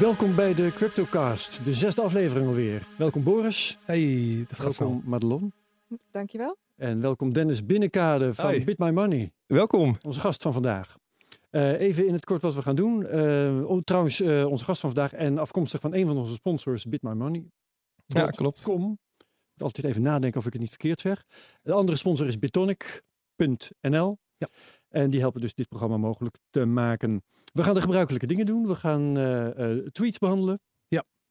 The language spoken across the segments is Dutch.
Welkom bij de CryptoCast, de zesde aflevering alweer. Welkom Boris. Hey, dat gaat welkom zo. Madelon. Dankjewel. En welkom Dennis Binnenkade van Hoi. Bit My Money, Welkom. onze gast van vandaag. Eh, even in het kort wat we gaan doen. Eh, oh, trouwens, eh, onze gast van vandaag en afkomstig van een van onze sponsors, Bit My Money. Ja, klopt. Com. Ik moet altijd even nadenken of ik het niet verkeerd zeg. De andere sponsor is bitonic.nl. Ja. En die helpen dus dit programma mogelijk te maken. We gaan de gebruikelijke dingen doen. We gaan eh, eh, tweets behandelen.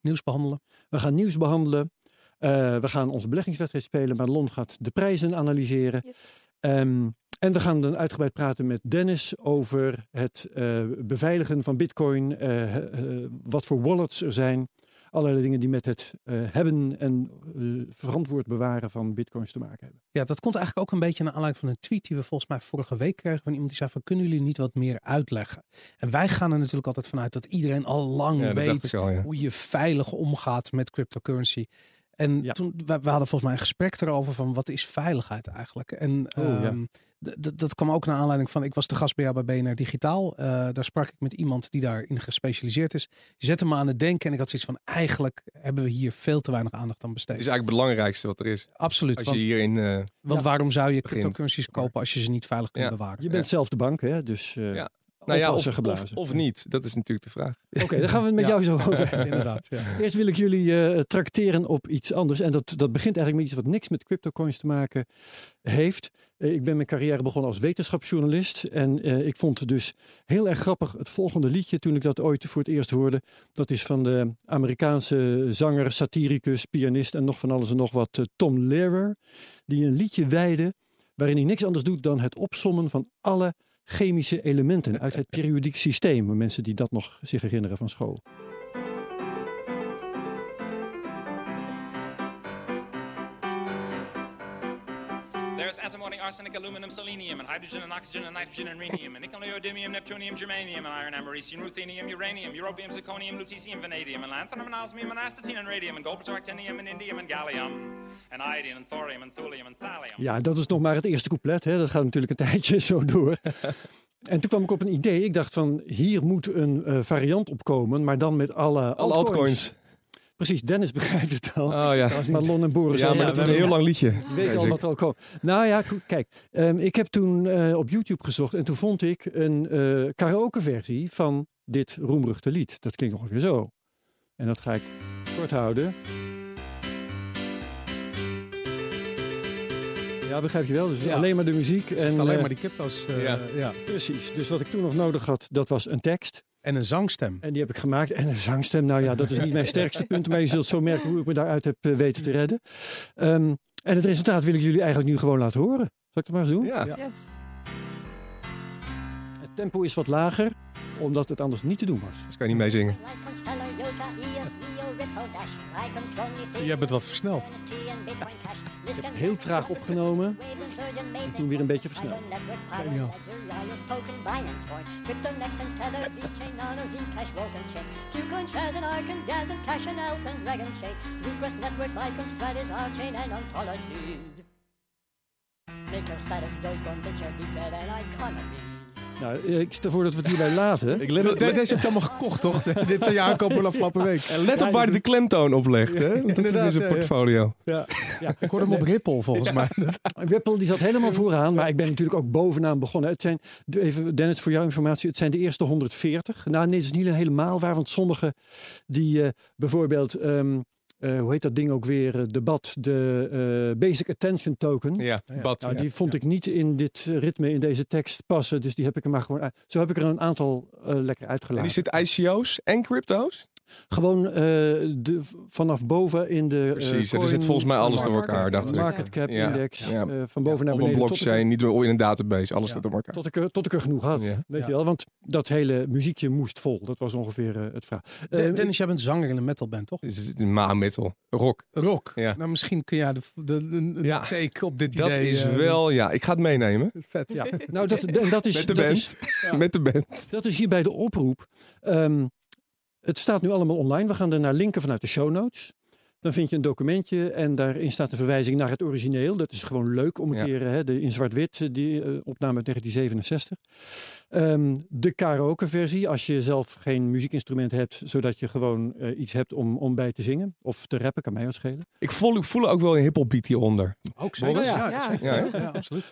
Nieuws behandelen. We gaan nieuws behandelen. Eh, we gaan onze beleggingswedstrijd spelen. Madelon gaat de prijzen analyseren. Yes. Ehm, en we gaan dan uitgebreid praten met Dennis over het eh, beveiligen van Bitcoin. eh, eh, wat voor wallets er zijn. Allerlei dingen die met het eh, hebben en eh, verantwoord bewaren van Bitcoins te maken hebben. Ja, dat komt eigenlijk ook een beetje naar aanleiding van een tweet die we volgens mij vorige week kregen van iemand die zei van kunnen jullie niet wat meer uitleggen? En wij gaan er natuurlijk altijd vanuit dat iedereen al lang Ja, weet ik al, ja. hoe je veilig omgaat met cryptocurrency. En Ja. toen, we, we hadden volgens mij een gesprek erover van wat is veiligheid eigenlijk? En Oh, ja. Dat kwam ook naar aanleiding van, ik was de gast bij jou bij BNR Digitaal. Eh, daar sprak ik met iemand die daarin gespecialiseerd is. Die zette me aan het denken en ik had zoiets van, eigenlijk hebben we hier veel te weinig aandacht aan besteed. Het is eigenlijk het belangrijkste wat er is. Absoluut. Als want- je hierin... eh, Want Ja. waarom zou je Begint. cryptocurrencies kopen als je ze niet veilig kunt Ja. bewaren? Je bent zelf de bank, hè? Dus eh Ja. Nou ja, of, geblazen. of niet. Dat is natuurlijk de vraag. Oké, dan gaan we het met jou zo over. Inderdaad. Ja. Eerst wil ik jullie eh trakteren op iets anders. En dat, dat begint eigenlijk met iets wat niks met cryptocoins te maken heeft. Eh, ik ben mijn carrière begonnen als wetenschapsjournalist. En eh, ik vond het dus heel erg grappig het volgende liedje toen ik dat ooit voor het eerst hoorde. Dat is van de Amerikaanse zanger, satiricus, pianist en nog van alles en nog wat Tom Lehrer. Die een liedje wijde waarin hij niks anders doet dan het opsommen van alle chemische elementen uit het periodiek systeem. Mensen die dat nog zich herinneren van school. Arsenic, aluminum, selenium, and hydrogen, and oxygen, and nitrogen, and rhenium, and nickel, neodymium, neptunium, germanium, and iron, americium, ruthenium, uranium, europium, zirconium, lutetium, vanadium, and lanthanum, and osmium, and astatine, and radium, and gold, actinium, and indium, and gallium, and iodine, and thorium, and thulium, and thallium. Ja, dat is nog maar het eerste couplet. Hè. Dat gaat natuurlijk een tijdje zo door. En toen kwam ik op een idee. Ik dacht van, hier moet een eh, variant op komen, maar dan met alle Alle altcoins. altcoins. Precies, Dennis begrijpt het al. Oh ja. Als Marlon en Boris Ja, maar dat wordt een heel lang liedje. Je weet al wat er al komt. Nou ja, kijk. ehm, ik heb toen eh, op YouTube gezocht en toen vond ik een eh karaoke versie van dit roemruchte lied. Dat klinkt ongeveer zo. En dat ga ik kort houden. Ja, begrijp je wel. Dus Ja. alleen maar de muziek. En, En alleen eh, maar die Ja. ja. Precies. Dus wat ik toen nog nodig had, dat was een tekst. En een zangstem. En die heb ik gemaakt. En een zangstem, nou ja, dat is niet mijn sterkste punt. Maar je zult zo merken hoe ik me daaruit heb eh, weten te redden. Ehm, en het resultaat wil ik jullie eigenlijk nu gewoon laten horen. Zal ik dat maar eens doen? Ja. Ja. Yes. Het tempo is wat lager, omdat het anders niet te doen was. Dus kan je niet meezingen. Je hebt het wat versneld. Ik heb het heel traag opgenomen en toen weer een beetje versneld. Geniaal. Make your status Dogecoin bitches declare an economy. Nou, ik stel voor dat we het hierbij laten. Ik let op, De- Deze heb je allemaal gekocht, toch? Dit zijn je aankopen van afgelopen week. en let op waar de klemtoon op legt. Hè? Want dat is dus ja, ja. portfolio. Ja, ja. Ik hoorde hem op Ripple, volgens mij. Ripple die zat helemaal vooraan, maar ik ben natuurlijk ook bovenaan begonnen. Het zijn, even Dennis voor jouw informatie, het zijn de eerste 140. Nou nee, het is niet helemaal waar, want sommige die eh, bijvoorbeeld, ehm, eh, hoe heet dat ding ook weer, eh, debat, de eh, Basic Attention Token. Ja, bad. Nou, ja. die vond ik niet in dit ritme, in deze tekst passen. Dus die heb ik er maar gewoon uit. Zo heb ik er een aantal lekker En uitgelaten. die zit ICO's en crypto's? Gewoon eh, de, vanaf boven in de. eh, Precies, er coin- zit volgens mij alles door elkaar, dacht ik. Market cap Ja. index. Ja. eh, van boven naar Op een beneden. tot ik er- blockchain, niet door in een database. Alles Ja. zit door elkaar. Tot ik, er, tot ik er genoeg had. Ja. Weet Ja. je wel? Want dat hele muziekje moest vol. Dat was ongeveer eh, het verhaal. Eh, De- Dennis, jij bent zanger in een metalband, toch? Het is een ma-metal. Rock. Rock. Ja. Nou, misschien kun jij de, de, de, een Ja. take op dit Dat idee... is eh, wel, ja. Ik ga het meenemen. Vet. ja. nou, dat, en dat, is, Met de dat, band. is, Met de band. dat is hierbij de oproep. Ehm, het staat nu allemaal online. We gaan er naar linken vanuit de show notes. Dan vind je een documentje en daarin staat een verwijzing naar het origineel. Dat is gewoon leuk om een Ja. keer hè, de, in zwart-wit, eh, die eh, opname uit 1967. Ehm, de karaoke versie, als je zelf geen muziekinstrument hebt, zodat je gewoon eh, iets hebt om, om bij te zingen. Of te rappen, kan mij wat schelen. Ik voel, voel ook wel een hiphop beat hieronder. Ook zeker. Boris? Ja, Ja. ja, absoluut.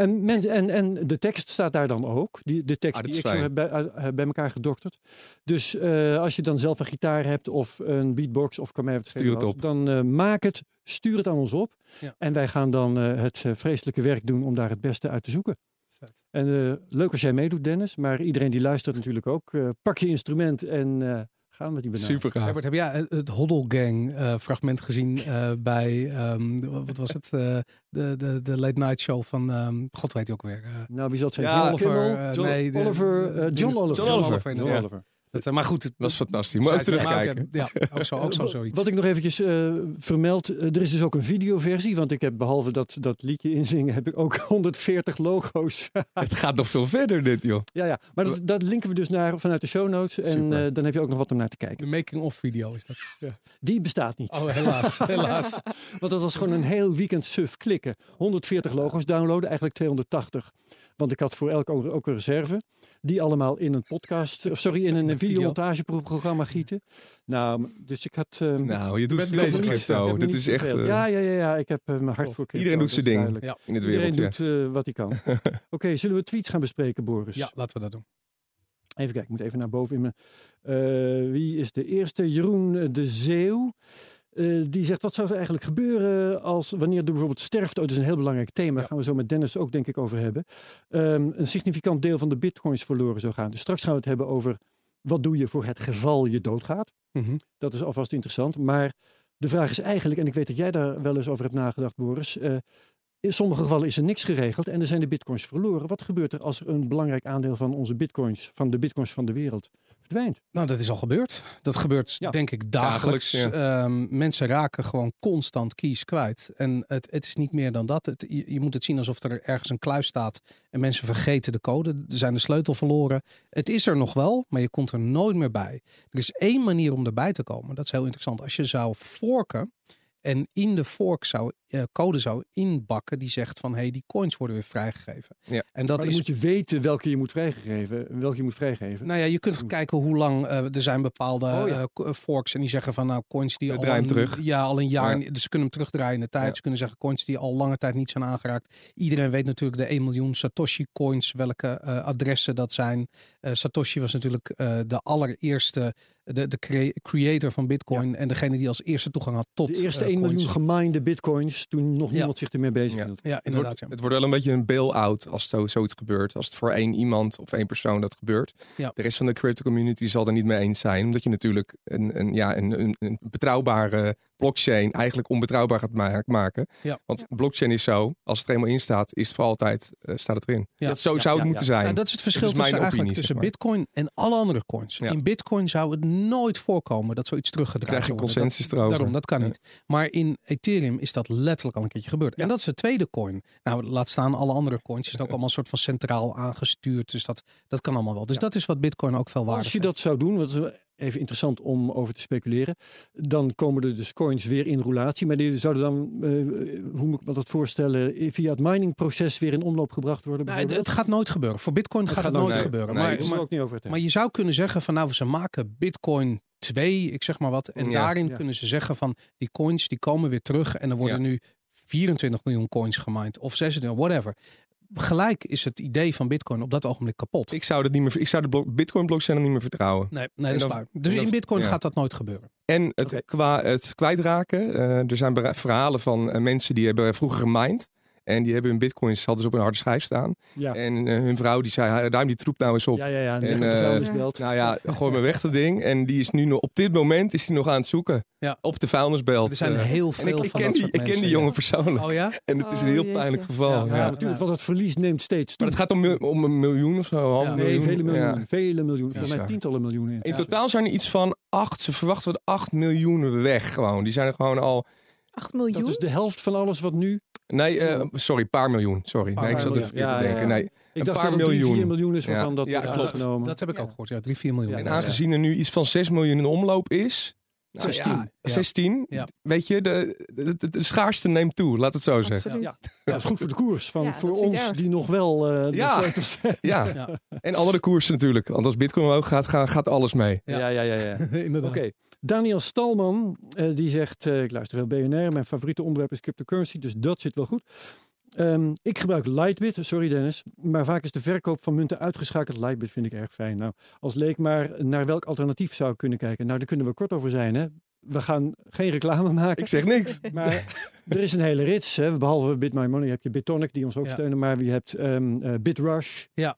En, men, en, en de tekst staat daar dan ook. Die, de tekst Ah, die ik zo heb bij, heb bij elkaar gedokterd. Dus eh, als je dan zelf een gitaar hebt of een beatbox of kan mij wat Stuur het op. dan eh, maak het, stuur het aan ons op. Ja. En wij gaan dan eh, het eh, vreselijke werk doen om daar het beste uit te zoeken. Vet. En eh, leuk als jij meedoet, Dennis. Maar iedereen die luistert natuurlijk ook. Eh, pak je instrument en eh, gaan we die benaderen. Super gaaf. Herbert, heb jij het- Hoddle Gang eh, fragment gezien eh, bij, ehm, wat was het, Eh, de, de, de late night show van, ehm, god weet je ook weer. Nou, wie zal het zijn? Ja, John Oliver, Kimmel? John nee, de- Oliver, eh, de- John Oliver. John Oliver, John inderdaad. Oliver. Dat, eh, maar goed, het, was fantastisch. Moet ook terugkijken. Ja, ook zo, ook zo zoiets. Wat ik nog eventjes eh, vermeld, eh, er is dus ook een videoversie, want ik heb behalve dat, dat liedje inzingen, heb ik ook 140 logo's. Het gaat nog veel verder dit, joh. ja, ja, maar dat, dat linken we dus naar vanuit de show notes en eh, dan heb je ook nog wat om naar te kijken. De making-of video is dat. Die bestaat niet, Oh, helaas, helaas. want dat was gewoon een heel weekend suf klikken. 140 logo's downloaden, eigenlijk 280. Want ik had voor elk ook een reserve. Die allemaal in een podcast, of sorry, in een Een video. videomontageprogramma gieten. Nou, dus ik had... ehm, Nou, je doet veel bezig met me Dit is echt eh, ja, ja, ja, ja, ik heb eh, mijn hart voor. Iedereen doet zijn ding. Ja. in het Iedereen wereldje. doet eh, wat hij kan. Oké, zullen we tweets gaan bespreken, Boris? Ja, laten we dat doen. Even kijken, ik moet even naar boven in mijn... Eh, wie is de eerste? Jeroen de Zeeuw. Eh, die zegt, wat zou er eigenlijk gebeuren als wanneer er bijvoorbeeld sterft? Oh, dat is een heel belangrijk thema. Daar gaan we zo met Dennis ook denk ik over hebben. Ehm, een significant deel van de bitcoins verloren zou gaan. Dus straks gaan we het hebben over wat doe je voor het geval je doodgaat. Mhm. Dat is alvast interessant. Maar de vraag is eigenlijk, en ik weet dat jij daar wel eens over hebt nagedacht, Boris. eh, in sommige gevallen is er niks geregeld en er zijn de bitcoins verloren. Wat gebeurt er als er een belangrijk aandeel van onze bitcoins, van de bitcoins van de wereld, verdwijnt? Nou, dat is al gebeurd. Dat gebeurt Ja. denk ik dagelijks. Dagelijks, Ehm, mensen raken gewoon constant keys kwijt. En het, het is niet meer dan dat. Het, je, je moet het zien alsof er ergens een kluis staat en mensen vergeten de code. Er zijn de sleutel verloren. Het is er nog wel, maar je komt er nooit meer bij. Er is één manier om erbij te komen. Dat is heel interessant. Als je zou forken en in de fork zou eh, code zou inbakken die zegt van hé, hey, die coins worden weer vrijgegeven. Ja. En dat maar dan is moet je weten welke je moet vrijgeven, welke je moet vrijgeven. nou ja, je kunt kijken hoe lang eh, er zijn bepaalde Oh ja. eh, forks en die zeggen van nou coins die al draaien een, terug. ja al een jaar, Ja. dus ze kunnen hem terugdraaien in de tijd. Ja. Ze kunnen zeggen coins die al lange tijd niet zijn aangeraakt. Iedereen weet natuurlijk de 1 miljoen Satoshi coins, welke eh, adressen dat zijn. Eh, Satoshi was natuurlijk eh, de allereerste, de, de crea- creator van Bitcoin en degene die als eerste toegang had tot de eerste eh, 1 miljoen coins. geminde bitcoins toen nog Ja. niemand zich ermee bezig Ja. hield. Ja, Het inderdaad. wordt, ja. het wordt wel een beetje een bail-out als zo, zoiets gebeurt. Als het voor één iemand of één persoon dat gebeurt. Ja. De rest van de crypto community zal er niet mee eens zijn. Omdat je natuurlijk een, een, ja, een, een, een betrouwbare blockchain eigenlijk onbetrouwbaar gaat ma- maken. Ja. Want blockchain is zo, als het er eenmaal in staat, is het voor altijd eh, staat het erin. Ja. Dat zo Ja, zou het ja, moeten ja. zijn. Nou, dat is het verschil Dat is mijn tussen, eigenlijk opinie, tussen zeg maar. Bitcoin en alle andere coins. Ja. In Bitcoin zou het nooit voorkomen dat zoiets teruggedraaid krijg je zou worden. consensus Dat- erover. Daarom, dat kan Ja. niet. Maar in Ethereum is dat letterlijk al een keertje gebeurd. En dat is de tweede coin. Nou, laat staan alle andere coins. Het is ook allemaal een soort van centraal aangestuurd. Dus dat, dat kan allemaal wel. Dus dat is wat Bitcoin ook veel waardig Als je dat zou doen, wat is even interessant om over te speculeren, dan komen er dus coins weer in roulatie. Maar die zouden dan, eh, hoe moet ik me dat voorstellen, via het miningproces weer in omloop gebracht worden? Nee, het gaat nooit gebeuren. Voor Bitcoin gaat, gaat het nooit- gebeuren. nee, maar, ook niet over het maar je zou kunnen zeggen van nou, ze maken Bitcoin 2, ik zeg maar wat. En Ja. daarin Ja. kunnen ze zeggen van die coins die komen weer terug. En er worden Ja. nu 24 miljoen coins gemined. Of 26, whatever. Gelijk is het idee van Bitcoin op dat ogenblik kapot. Ik zou, dat niet meer, ik zou de blok- Bitcoin blockchain niet meer vertrouwen. nee, nee, dat is waar. Dus in Bitcoin ja. gaat dat nooit gebeuren. En het, qua, het kwijtraken. eh, er zijn verhalen van eh, mensen die hebben vroeger gemined. En die hebben hun bitcoins hadden ze op een harde schijf staan. Ja. En eh, hun vrouw die zei, ruim die troep nou eens op. ja, ja, ja. En, En, de eh, vuilnisbelt. Nou ja, gooi me weg dat ding. En die is nu nog, op dit moment is die nog aan het zoeken. Ja. Op de vuilnisbelt. Er zijn eh. heel en veel ik, ik van ken dat die, soort ik ken mensen, die ja. jongen persoonlijk. Oh ja? En het is een Oh, heel pijnlijk geval. Ja, ja, Ja, natuurlijk, want het verlies neemt steeds toe. Maar het gaat om, om een miljoen of zo, half Ja. nee, miljoen. vele miljoenen. Ja. Vele miljoenen. Volgens mij tientallen miljoenen. In Ja. totaal zijn er iets van acht, ze verwachten we 8 miljoen weg gewoon. Die zijn er gewoon al, 8 miljoen? Dat is de helft van alles wat nu... nee, eh, sorry, paar miljoen. Sorry, Paar nee, ik zat even verkeerd te Ja, denken. ja. Nee. Ik Een dacht paar dat het 3, miljoen. 4 miljoen is waarvan Ja. dat Ja, klopt. Dat heb ik Ja. ook gehoord. Ja, 3, 4 miljoen. En Ja. aangezien er nu iets van 6 miljoen in omloop is, Nou 16. ja, Ja. 16. Ja. Weet je, de, de, de, de schaarste neemt toe, laat het zo zeggen. Absoluut. Ja. Ja, dat is goed voor de koers. Van, Ja, voor ons erg. die nog wel eh de Ja. Ja. Ja. en andere koersen natuurlijk. Want als Bitcoin omhoog gaat, gaat, gaat alles mee. Ja. Ja, ja, ja. ja. Inderdaad. Oké. Daniel Stalman, eh, die zegt, eh, ik luister veel BNR, mijn favoriete onderwerp is cryptocurrency, dus dat zit wel goed. Ehm, ik gebruik Lightbit, sorry Dennis, maar vaak is de verkoop van munten uitgeschakeld. Lightbit vind ik erg fijn. Nou, als leek maar naar welk alternatief zou ik kunnen kijken. Nou, daar kunnen we kort over zijn. Hè? We gaan geen reclame maken. Ik zeg niks. Maar er is een hele rits. Hè. Behalve BitMy Money heb je BitTonic die ons ook Ja. steunen. Maar je hebt ehm eh, BitRush. Ja.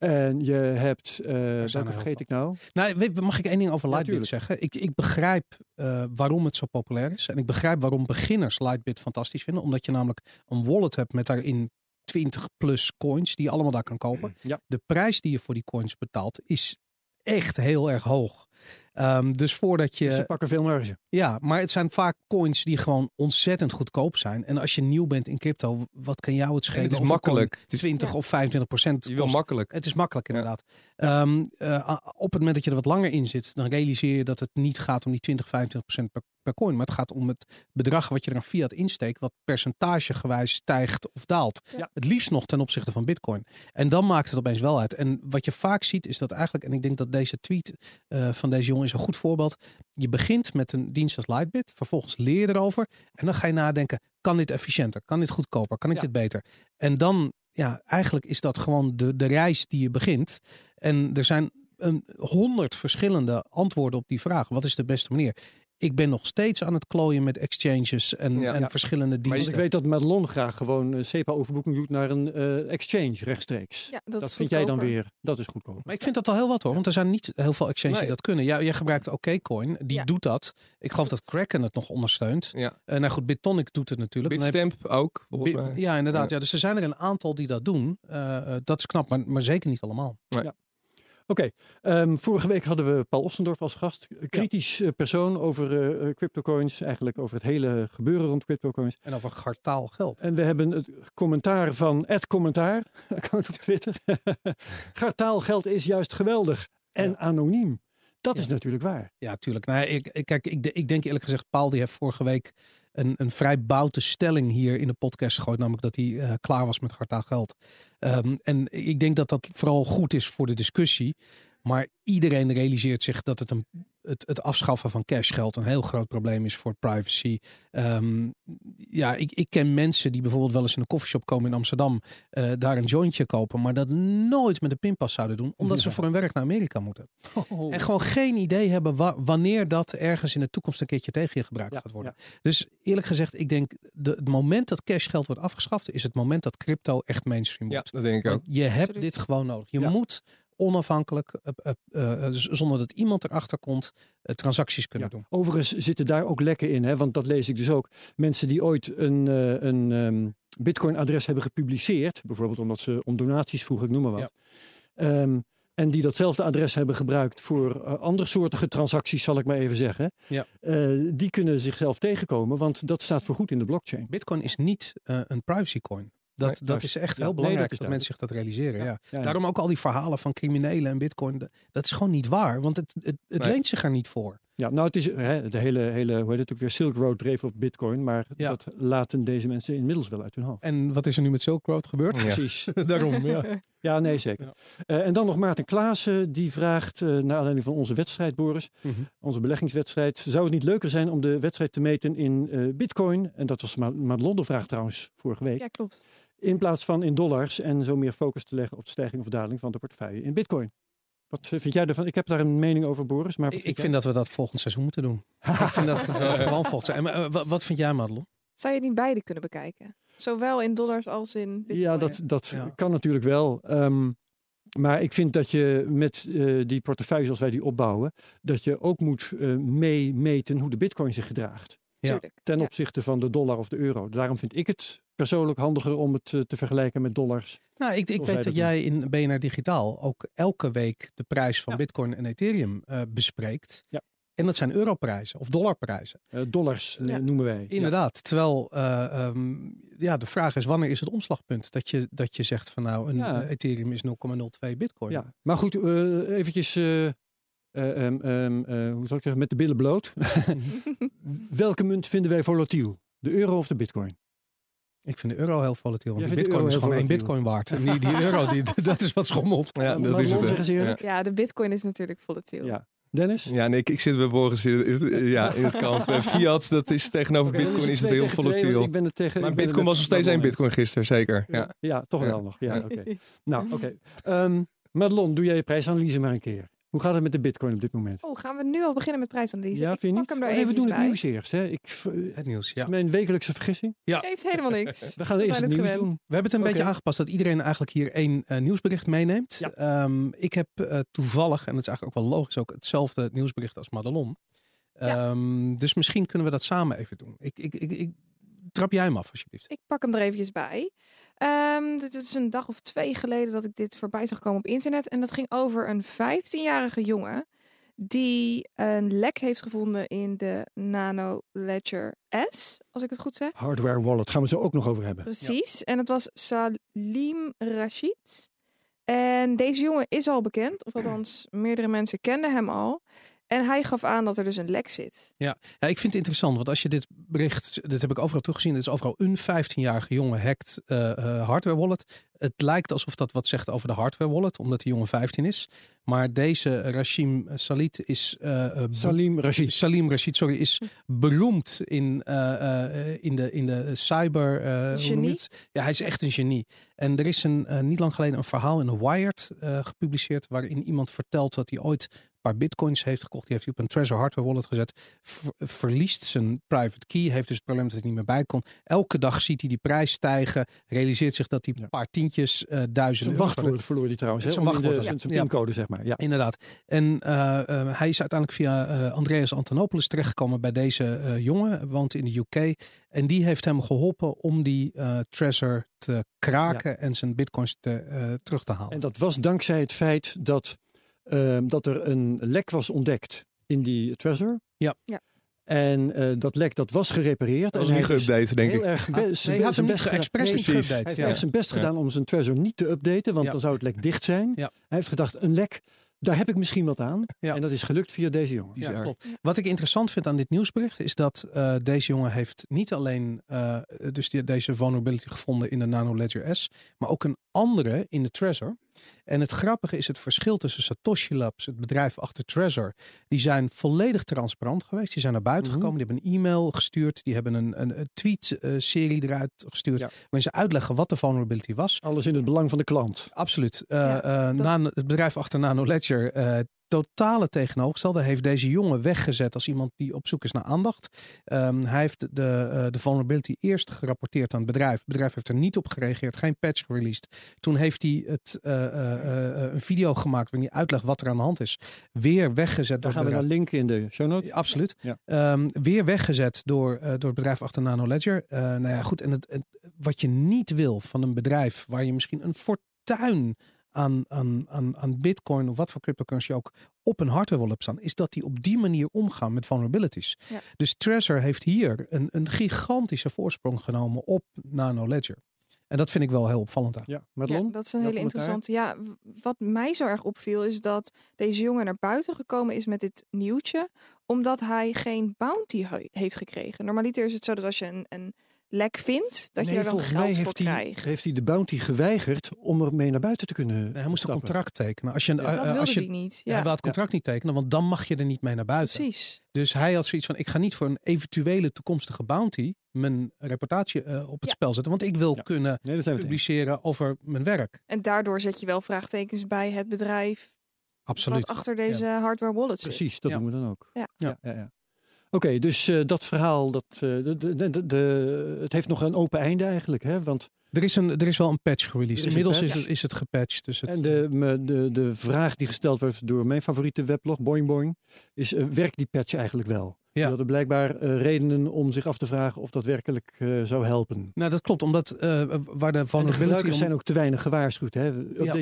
En je hebt, eh zijn welke er vergeet ik nou? Nou, mag ik één ding over Lightbit zeggen? Ik, ik begrijp eh, waarom het zo populair is. En ik begrijp waarom beginners Lightbit fantastisch vinden. Omdat je namelijk een wallet hebt met daarin 20 plus coins die je allemaal daar kan kopen. Ja. De prijs die je voor die coins betaalt is echt heel erg hoog. Ehm, dus voordat je... Dus ze pakken veel marge. Ja, maar het zijn vaak coins die gewoon ontzettend goedkoop zijn. En als je nieuw bent in crypto, wat kan jou het schelen? het is makkelijk. coin Het is- 20 Ja. of 25 procent Je wil kost? makkelijk. Het is makkelijk Ja. inderdaad. Ehm, eh, op het moment dat je er wat langer in zit, dan realiseer je dat het niet gaat om die 20, 25 procent per, per coin. Maar het gaat om het bedrag wat je er aan fiat insteekt, wat percentagegewijs stijgt of daalt. Ja. Het liefst nog ten opzichte van bitcoin. En dan maakt het opeens wel uit. En wat je vaak ziet is dat eigenlijk, en ik denk dat deze tweet eh, van deze jongen is een goed voorbeeld. Je begint met een dienst als Lightbit, vervolgens leer je erover. En dan ga je nadenken, kan dit efficiënter? Kan dit goedkoper? Kan ik Ja. dit beter? En dan, ja, eigenlijk is dat gewoon de, de reis die je begint. En er zijn een honderd verschillende antwoorden op die vraag. Wat is de beste manier? Ik ben nog steeds aan het klooien met exchanges en, Ja. en Ja. verschillende Dus diensten. ik weet dat Madelon graag gewoon een SEPA-overboeking doet naar een eh, exchange rechtstreeks. Ja, dat vind jij dan weer, dat is goedkoop. Maar ik vind dat al heel wat hoor, want er zijn niet heel veel exchanges Nee. die dat kunnen. Ja, jij gebruikt OKCoin, die Ja. doet dat. Ik geloof dat Kraken het nog ondersteunt. Ja. Eh nou goed, BitTonic doet het natuurlijk. Heb- Bitstamp ook, volgens Bi- mij. Ja, inderdaad. Ja. Ja. dus er zijn er een aantal die dat doen. Eh, eh, dat is knap, maar, maar zeker niet allemaal. Oké, ehm, vorige week hadden we Paul Ossendorf als gast. Kritisch eh, persoon over eh, cryptocoins, eigenlijk over het hele gebeuren rond cryptocoins. En over gartaal geld. En we hebben het commentaar van Ed Commentaar, account op Twitter. Gartaal geld is juist geweldig en Ja. anoniem. Dat Ja. is natuurlijk waar. Ja, tuurlijk. Nou, ik, ik, kijk, ik, ik denk eerlijk gezegd, Paul die heeft vorige week een, een vrij boute stelling hier in de podcast gegooid. Namelijk dat hij eh, klaar was met gartaal geld. Ehm, en ik denk dat dat vooral goed is voor de discussie. Maar iedereen realiseert zich dat het, een, het, het afschaffen van cashgeld een heel groot probleem is voor privacy. Ehm, ja, ik, ik ken mensen die bijvoorbeeld wel eens in een koffieshop komen in Amsterdam, eh, daar een jointje kopen, maar dat nooit met een pinpas zouden doen, omdat ze Ja. voor hun werk naar Amerika moeten. En gewoon geen idee hebben wa- wanneer dat ergens in de toekomst een keertje tegen je gebruikt Ja, gaat worden. Dus eerlijk gezegd, ik denk de, het moment dat cashgeld wordt afgeschaft, is het moment dat crypto echt mainstream Ja, wordt. dat denk ik ook. Want je hebt Absoluut. dit gewoon nodig. Je Ja. moet onafhankelijk, eh, eh, eh, zonder dat iemand erachter komt, transacties kunnen Ja. doen. Overigens zitten daar ook lekken in, hè, want dat lees ik dus ook. Mensen die ooit een, een ehm, Bitcoin-adres hebben gepubliceerd, bijvoorbeeld omdat ze om donaties vroegen, ik noem maar wat. Ehm, en die datzelfde adres hebben gebruikt voor eh, andersoortige transacties, zal ik maar even zeggen. Ja. Die kunnen zichzelf tegenkomen, want dat staat voorgoed in de blockchain. Bitcoin is niet een privacy coin. Dat, Nee, dat is echt Ja, heel nee, belangrijk dat mensen zich dat realiseren. Ja. Ja, ja. Daarom ook al die verhalen van criminelen en bitcoin. Dat is gewoon niet waar, want het, het, het Nee. leent zich er niet voor. Ja, nou, het is hè, de hele, hele, hoe heet het ook weer, Silk Road dreef op Bitcoin, maar Ja. dat laten deze mensen inmiddels wel uit hun hoofd. En wat is er nu met Silk Road gebeurd? Ja. Precies. Daarom, ja. Ja, nee, zeker. Ja. Eh, en dan nog Maarten Klaassen, die vraagt, eh naar aanleiding van onze wedstrijd, Boris, Mhm. onze beleggingswedstrijd, zou het niet leuker zijn om de wedstrijd te meten in eh, bitcoin, en dat was Ma Madelon de vraag trouwens vorige week, Ja, klopt. In plaats van in dollars en zo meer focus te leggen op de stijging of daling van de portefeuille in bitcoin. Wat vind jij ervan? Ik heb daar een mening over, Boris. Maar Ik, ik vind dat we dat volgend seizoen moeten doen. ik vind dat we dat gewoon volgend seizoen. En, eh, wat, wat vind jij, Madelon? Zou je niet beide kunnen bekijken? Zowel in dollars als in bitcoin. Ja, dat, dat Ja. kan natuurlijk wel. Ehm, maar ik vind dat je met eh, die portefeuille zoals wij die opbouwen, dat je ook moet eh, meemeten hoe de bitcoin zich gedraagt. Ja. Ten Ja. opzichte van de dollar of de euro. Daarom vind ik het persoonlijk handiger om het eh, te vergelijken met dollars. Nou, ik, ik weet dat dat jij in BNR Digitaal ook elke week de prijs van Ja. Bitcoin en Ethereum eh, bespreekt. Ja. En dat zijn europrijzen of dollarprijzen. Eh, dollars Ja. noemen wij. Inderdaad. Terwijl eh, ehm, ja, de vraag is wanneer is het omslagpunt? Dat je, dat je zegt van nou, een Ja. Ethereum is 0,02 Bitcoin. Ja. Maar goed, eh eventjes eh, eh, ehm, ehm, eh, hoe zou ik zeggen, met de billen bloot. Welke munt vinden wij volatiel? De euro of de bitcoin? Ik vind de euro heel volatiel. Want de bitcoin is gewoon één bitcoin waard. En die, die euro, die, dat is wat schommelt. Ja, Maar dat is het. Ja, de bitcoin is natuurlijk volatiel. Ja. Dennis? Ja, nee, ik, ik zit bij Boris in, ja, in het kamp. Eh, Fiat, dat is tegenover bitcoin is het heel twee, volatiel. Ik ben er tegen, Maar ik ben bitcoin was nog steeds één bitcoin gisteren, zeker. Ja. Ja, toch Ja. wel nog. Ja, oké. Nou, oké. Ehm, Madelon, doe jij je prijsanalyse maar een keer. Hoe gaat het met de bitcoin op dit moment? Oh, gaan we nu al beginnen met prijsanalyse? Ja, ik vind je pak niet? hem er nee, we even doen het bij. nieuws eerst. Hè. Ik, Het nieuws, is ja. mijn wekelijkse vergissing. Geeft helemaal niks. We gaan We eerst zijn het het nieuws gewend. doen. We hebben het een beetje aangepast dat iedereen eigenlijk hier één eh, nieuwsbericht meeneemt. Ja. Ehm, ik heb eh, toevallig, en dat is eigenlijk ook wel logisch, ook hetzelfde nieuwsbericht als Madelon. Ja. Ehm, dus misschien kunnen we dat samen even doen. Ik, ik, ik, ik, trap jij hem af, alsjeblieft. Ik pak hem er eventjes bij. Ehm, dit is een dag of twee geleden dat ik dit voorbij zag komen op internet. En dat ging over een 15-jarige jongen die een lek heeft gevonden in de Nano Ledger S, als ik het goed zeg. Hardware wallet gaan we zo ook nog over hebben. Precies. En het was Salim Rashid. En deze jongen is al bekend, of althans meerdere mensen kenden hem al. En hij gaf aan dat er dus een lek zit. Ja, ik vind het interessant, want als je dit bericht, dit heb ik overal teruggezien, het is overal een 15-jarige jongen hackt eh, eh, hardware wallet. Het lijkt alsof dat wat zegt over de hardware wallet, omdat die jongen 15 is. Maar deze Rashim Salit is eh, eh, Salim Rashid. Salim Rashid, sorry, is beroemd in, eh, in, de, in de cyber. hoe noem je Genie? het? Ja, hij is echt een genie. En er is een, niet lang geleden een verhaal in Wired gepubliceerd. waarin iemand vertelt dat hij ooit een paar bitcoins heeft gekocht. Die heeft hij op een Trezor hardware wallet gezet. Ver- verliest zijn private key. Heeft dus het probleem dat hij niet meer bij kon. Elke dag ziet hij die prijs stijgen. Realiseert zich dat hij een paar tientjes, eh duizend Zijn euro- wachtwoord verloor hij trouwens. hè, Zijn de- wachtwoord, Zijn ja. zijn Ja. pincode, zeg maar. Ja. Inderdaad. En eh, eh, hij is uiteindelijk via eh, Andreas Antonopoulos terechtgekomen bij deze eh, jongen. Woont in de UK. En die heeft hem geholpen om die eh Trezor te kraken en zijn bitcoins te, eh, terug te halen. En dat was dankzij het feit dat, ehm, dat er een lek was ontdekt in die Trezor. Ja. Ja. En eh, dat lek dat was gerepareerd. Dat was en niet hij is geüpdate, denk heel ik. erg Ah, nee, hij had hem niet best expres Nee. Hij heeft Ja. echt zijn best Ja. gedaan om zijn Trezor niet te updaten, want Ja. dan zou het lek dicht zijn. Ja. Hij heeft gedacht, een lek, daar heb ik misschien wat aan. Ja. En dat is gelukt via deze jongen. Ja, klopt. Wat ik interessant vind aan dit nieuwsbericht is dat eh, deze jongen heeft niet alleen eh, dus die, deze vulnerability gevonden in de Nano Ledger S, maar ook een andere in de Trezor. En het grappige is het verschil tussen Satoshi Labs, het bedrijf achter Trezor, die zijn volledig transparant geweest. Die zijn naar buiten Mhm. gekomen, die hebben een e-mail gestuurd, die hebben een, een, een tweet-serie eruit gestuurd, Ja. waarin ze uitleggen wat de vulnerability was. Alles in het belang van de klant. Absoluut. Eh, Ja, eh, dat- Nano- het bedrijf achter Nano Ledger, eh, totale tegenovergestelde, heeft deze jongen weggezet als iemand die op zoek is naar aandacht. Ehm, hij heeft de, eh, de vulnerability eerst gerapporteerd aan het bedrijf. Het bedrijf heeft er niet op gereageerd, geen patch gereleased. Toen heeft hij het, eh, eh, een video gemaakt waarin hij uitlegt wat er aan de hand is. Weer weggezet Daar gaan we naar linken in de show notes. Ja, absoluut. Ja. Ehm, weer weggezet door, door het bedrijf achter Nano Ledger. Nou ja, goed. En het, het- wat je niet wil van een bedrijf waar je misschien een fortuin aan, aan, aan, aan bitcoin of wat voor cryptocurrency ook op een hardware wallet staan, is dat die op die manier omgaan met vulnerabilities. Ja. Dus Trezor heeft hier een, een gigantische voorsprong genomen op Nano Ledger. En dat vind ik wel heel opvallend aan. Ja, Madelon? Ja, dat is een hele interessante. Ja, wat mij zo erg opviel is dat deze jongen naar buiten gekomen is met dit nieuwtje, omdat hij geen bounty he- heeft gekregen. Normaliter is het zo dat als je een, een lek vindt, dat Nee, je er dan geld mij voor heeft hij, krijgt. heeft hij de bounty geweigerd om er mee naar buiten te kunnen Nee, hij moest een contract tekenen. Als je, Ja. dat wilde als je, hij niet. Hij Ja, wil het contract niet tekenen, want dan mag je er niet mee naar buiten. precies. Dus hij had zoiets van: ik ga niet voor een eventuele toekomstige bounty mijn reputatie eh, op het Ja. spel zetten, want ik wil Ja. kunnen Nee, publiceren over mijn werk. En daardoor zet je wel vraagtekens bij het bedrijf Absoluut. wat achter deze hardware wallet zit. Precies, dat Ja. doen we dan ook. Ja. Ja. ja, Oké, dus eh, dat verhaal, dat, eh, de, de, de, het heeft nog een open einde eigenlijk. Hè? Want, Er, is een, er is wel een patch Er gereleased. Inmiddels is, het, is het gepatcht. Dus het, en de, de, de vraag die gesteld wordt door mijn favoriete weblog, Boing Boing, is eh, werkt die patch eigenlijk wel? Ja. Die hadden blijkbaar eh, redenen om zich af te vragen of dat werkelijk eh, zou helpen. nou, dat klopt, omdat eh, waar de En de gebruikers om- zijn ook te weinig gewaarschuwd. Hè?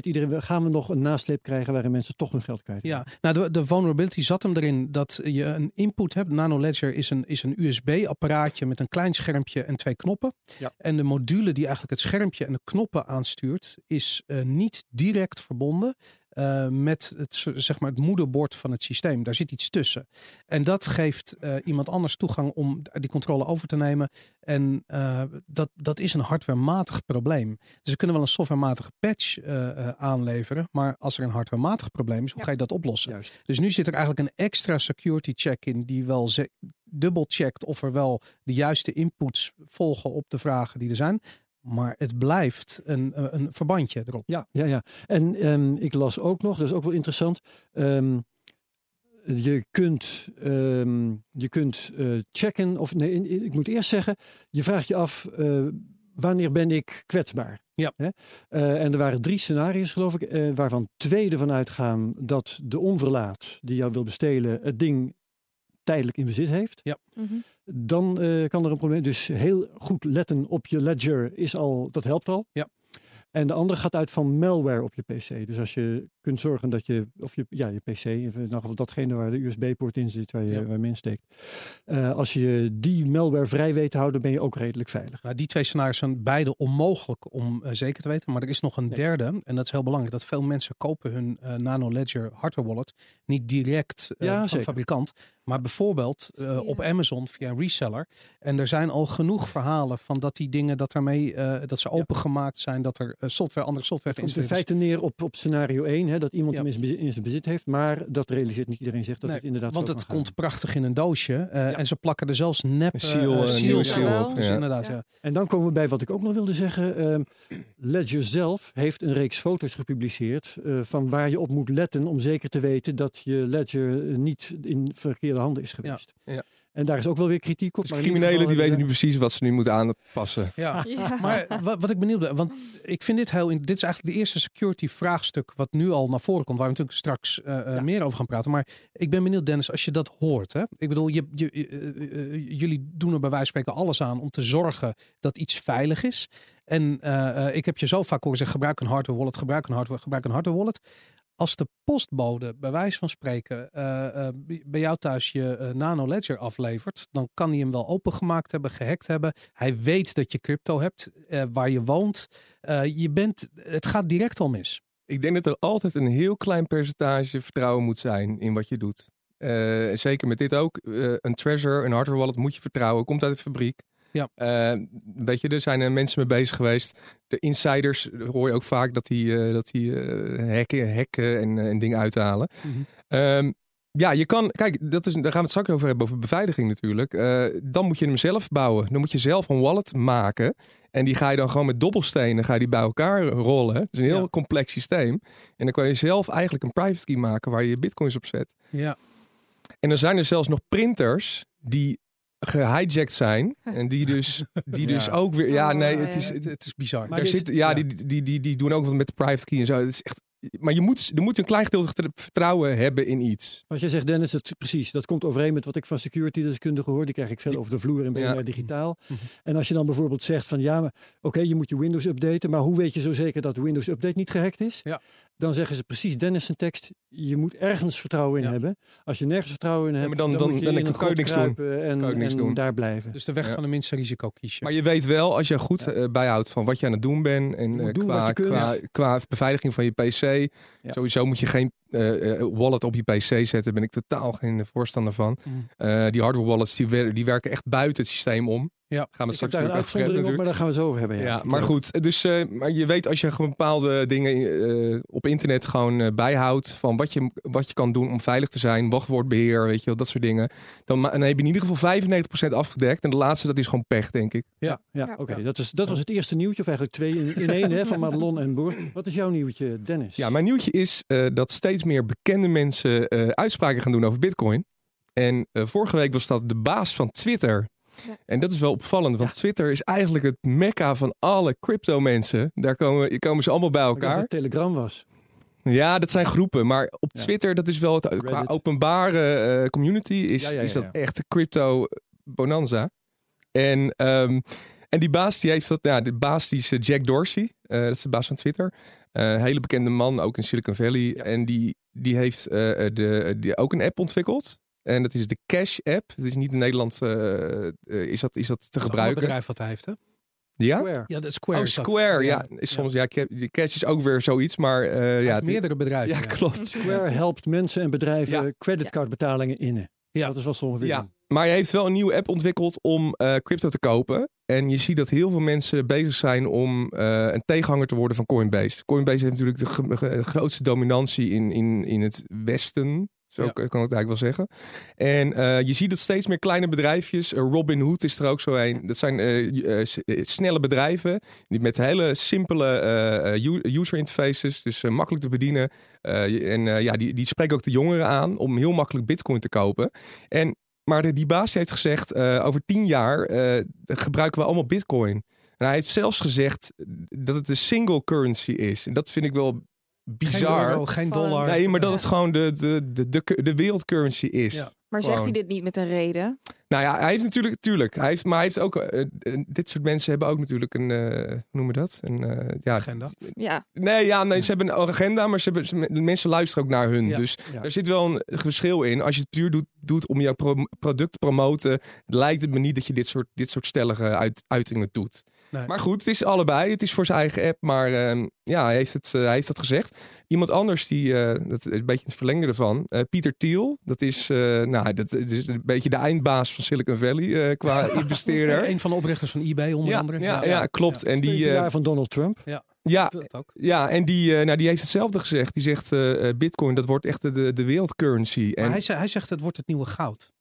Iedereen, gaan we nog een nasleep krijgen waarin mensen toch hun geld kwijt Ja, nou de, de vulnerability zat hem erin dat je een input hebt. Nano Ledger is een, is een USB-apparaatje met een klein schermpje en twee knoppen. Ja. En de module die eigenlijk het schermpje en de knoppen aanstuurt, is niet direct verbonden eh, met het, zeg maar het moederbord van het systeem. Daar zit iets tussen. En dat geeft eh, iemand anders toegang om die controle over te nemen. En eh, dat, dat is een hardwarematig probleem. Dus we kunnen wel een softwarematige patch eh, eh, aanleveren. Maar als er een hardwarematig probleem is, hoe Ja. ga je dat oplossen? Juist. Dus nu zit er eigenlijk een extra security check in die wel ze- dubbel checkt of er wel de juiste inputs volgen op de vragen die er zijn. Maar het blijft een, een een verbandje erop. Ja, ja, ja. En ehm, ik las ook nog, dat is ook wel interessant. ehm, je kunt, ehm, je kunt eh, checken, of nee, ik moet eerst zeggen, je vraagt je af, eh, wanneer ben ik kwetsbaar? Ja. Hè? Eh, en er waren drie scenario's, geloof ik, eh, waarvan twee ervan uitgaan dat de onverlaat die jou wil bestelen het ding tijdelijk in bezit heeft. Mhm. Dan eh, kan er een probleem. Dus heel goed letten op je ledger is al, dat helpt al. Ja. En de andere gaat uit van malware op je PC. Dus als je kunt zorgen dat je, of je, ja, je PC, in datgene waar de USB-poort in zit, waar je, Ja. waar je insteekt. Eh, als je die malware vrij weet te houden, ben je ook redelijk veilig. Nou, die twee scenario's zijn beide onmogelijk om eh, zeker te weten. Maar er is nog een Nee. derde. En dat is heel belangrijk. Dat veel mensen kopen hun eh, Nano Ledger hardware wallet niet direct Ja, van de fabrikant. Maar bijvoorbeeld op. Amazon via een reseller. En er zijn al genoeg verhalen van dat die dingen dat daarmee dat ze opengemaakt zijn. Dat er software, andere software Het komt in feite neer op, op scenario 1, hè, dat iemand Ja. hem in zijn bezit- in zijn bezit heeft. Maar dat realiseert niet iedereen zich dat Nee, het inderdaad Want het komt prachtig in een doosje. eh, Ja. En ze plakken er zelfs nep seal, eh, op. seal op, Dus ja. inderdaad, Ja. ja. En dan komen we bij wat ik ook nog wilde zeggen. Ehm, Ledger zelf heeft een reeks foto's gepubliceerd eh, van waar je op moet letten om zeker te weten dat je Ledger niet in verkeerde handen is geweest. Ja. En daar is ook wel weer kritiek op. Dus maar criminelen die weten nu hebben precies wat ze nu moeten aanpassen. Ja. Ja. Maar wat, wat ik benieuwd ben, want ik vind dit heel. in- Dit is eigenlijk de eerste security vraagstuk wat nu al naar voren komt, waar we natuurlijk straks eh, eh, Ja. meer over gaan praten. Maar ik ben benieuwd, Dennis, als je dat hoort. Hè? Ik bedoel, je, je, eh, eh, eh, jullie doen er bij wijze van spreken alles aan om te zorgen dat iets veilig is. En eh, eh, ik heb je zo vaak horen zeggen: gebruik een hardware wallet, gebruik een hardware, gebruik een hardware wallet. Als de postbode, bij wijze van spreken, eh, eh, bij jou thuis je eh, Nano Ledger aflevert, dan kan hij hem wel opengemaakt hebben, gehackt hebben. Hij weet dat je crypto hebt, waar je woont. Je bent, het gaat direct al mis. Ik denk dat er altijd een heel klein percentage vertrouwen moet zijn in wat je doet. Zeker met dit ook. Een treasure, een hardware wallet moet je vertrouwen. Komt uit de fabriek. Ja. Eh, weet je, er zijn er mensen mee bezig geweest. De insiders hoor je ook vaak dat die, eh, dat die eh, hacken, hacken en, en dingen uithalen. Mhm. Ehm, ja, je kan, kijk, dat is, daar gaan we het straks over hebben, over beveiliging natuurlijk. Dan moet je hem zelf bouwen. Dan moet je zelf een wallet maken. En die ga je dan gewoon met dobbelstenen ga je die bij elkaar rollen. Het is een heel Ja. complex systeem. En dan kan je zelf eigenlijk een private key maken waar je je bitcoins op zet. Ja. En dan zijn er zelfs nog printers die gehijacked zijn. En die dus, die dus ook weer... Ja, Oh, nee, het is... Het, het is bizar. Maar daar dit- zit, ja, ja. Die, die, die, die doen ook wat met de private key en zo. Het is echt... Maar je moet, er moet een klein gedeelte vertrouwen hebben in iets. Wat jij zegt, Dennis, het, precies. Dat komt overeen met wat ik van security deskundigen hoor. Die krijg ik veel over de vloer in BNR Ja. Digitaal. Mhm. En als je dan bijvoorbeeld zegt van ja, maar oké, je moet je Windows updaten. Maar hoe weet je zo zeker dat de Windows Update niet gehackt is? Ja. Dan zeggen ze precies Dennis zijn tekst. Je moet ergens vertrouwen in Ja. hebben. Als je nergens vertrouwen in hebt, maar dan- dan- moet je dan een kan je niks doen. En, niks doen. daar blijven. Dus de weg Ja. van de minste risico kies je. Maar je weet wel, als je goed eh, bijhoudt van wat je aan het doen bent. En moet eh, doen qua, qua beveiliging van je PC. Sowieso moet je geen eh, eh, wallet op je PC zetten. Ben ik totaal geen voorstander van. Mhm. Eh, die hardware wallets die, wer- die werken echt buiten het systeem om. Ja. Gaan we ik heb straks daar een uitzondering op, maar daar gaan we het zo over hebben. Ja, Ja, maar goed. Dus eh, maar je weet als je gewoon bepaalde dingen eh, op internet gewoon bijhoudt van wat je, wat je kan doen om veilig te zijn, wachtwoordbeheer, weet je wel, dat soort dingen. Dan, heb je in ieder geval 95% afgedekt. En de laatste, dat is gewoon pech, denk ik. Ja, ja, Ja. oké. Dat, is, dat was het eerste nieuwtje, of eigenlijk twee in, in één, hè, van Madelon en Boer. Wat is jouw nieuwtje, Dennis? Ja, mijn nieuwtje is eh, dat steeds meer bekende mensen eh, uitspraken gaan doen over Bitcoin. En eh, vorige week was dat de baas van Twitter. Ja. En dat is wel opvallend, want Ja. Twitter is eigenlijk het mekka van alle crypto mensen. Daar komen, komen ze allemaal bij Ik dacht dat elkaar. het Telegram was. Ja, dat zijn groepen. Maar op Ja. Twitter, dat is wel het qua openbare eh, community, is, Ja, ja, ja, is dat echt crypto bonanza. En, ehm, en die baas, die heeft dat, ja, de baas die is eh, Jack Dorsey. Eh, dat is de baas van Twitter. Eh, hele bekende man, ook in Silicon Valley. Ja. En die, die heeft eh, de, die, ook een app ontwikkeld. En dat is de Cash app. Het is niet in Nederland is, dat, is dat te Het gebruiken. bedrijf wat hij heeft, hè? Ja? Square. Ja, de Square. Oh. Square. Ja, is soms, ja, Ca- Cash is ook weer zoiets, maar eh, Hij ja, het- meerdere bedrijven. ja, ja. klopt. Square helpt mensen en bedrijven Ja. creditcardbetalingen innen. Ja. Dat is ze ongeveer Ja. Maar hij heeft wel een nieuwe app ontwikkeld om eh, crypto te kopen. En je ziet dat heel veel mensen bezig zijn om eh, een tegenhanger te worden van Coinbase. Coinbase heeft natuurlijk de grootste dominantie in, in, in het Westen. Zo Ja. kan ik het eigenlijk wel zeggen. En eh, je ziet dat steeds meer kleine bedrijfjes. eh, Robin Hood is er ook zo een. Dat zijn snelle bedrijven. Die met hele simpele user interfaces. Dus makkelijk te bedienen. Je- en ja, die, die spreken ook de jongeren aan om heel makkelijk bitcoin te kopen. En maar de, die baas heeft gezegd, eh, over tien jaar eh, gebruiken we allemaal bitcoin. En hij heeft zelfs gezegd dat het een single currency is. En dat vind ik wel Geen bizar. euro, geen dollar. nee, maar dat het gewoon de, de, de, de, de wereldcurrency is. Ja. Maar zegt hij dit niet met een reden? Nou ja, hij heeft natuurlijk, tuurlijk, hij heeft, maar hij heeft ook, eh, eh, dit soort mensen hebben ook natuurlijk een, eh, hoe noemen we dat? Een, eh, ja, agenda. Ja, Nee, ja, nee, ze hebben een agenda, maar ze hebben, ze- mensen luisteren ook naar hun. Ja. Dus Ja. er zit wel een verschil in. Als je het puur doet, doet om jouw pro- product te promoten, lijkt het me niet dat je dit soort, dit soort stellige uit, uitingen doet. Nee. Maar goed, het is allebei. Het is voor zijn eigen app, maar ehm, ja, hij heeft, het, eh, hij heeft dat gezegd. Iemand anders, die, eh, dat is een beetje het verlengde ervan, eh, Pieter Thiel. Dat is, eh, nou, dat is een beetje de eindbaas van Silicon Valley eh, qua investeerder. Een van de oprichters van eBay onder Ja, andere. ja, ja, klopt. En die, eh, jaar van Donald Trump. ja, ook. ja, en die, eh, nou, die heeft hetzelfde gezegd. Die zegt, bitcoin, dat wordt echt de, de, wereldcurrency. En, hij, hij zegt het wordt het nieuwe goud.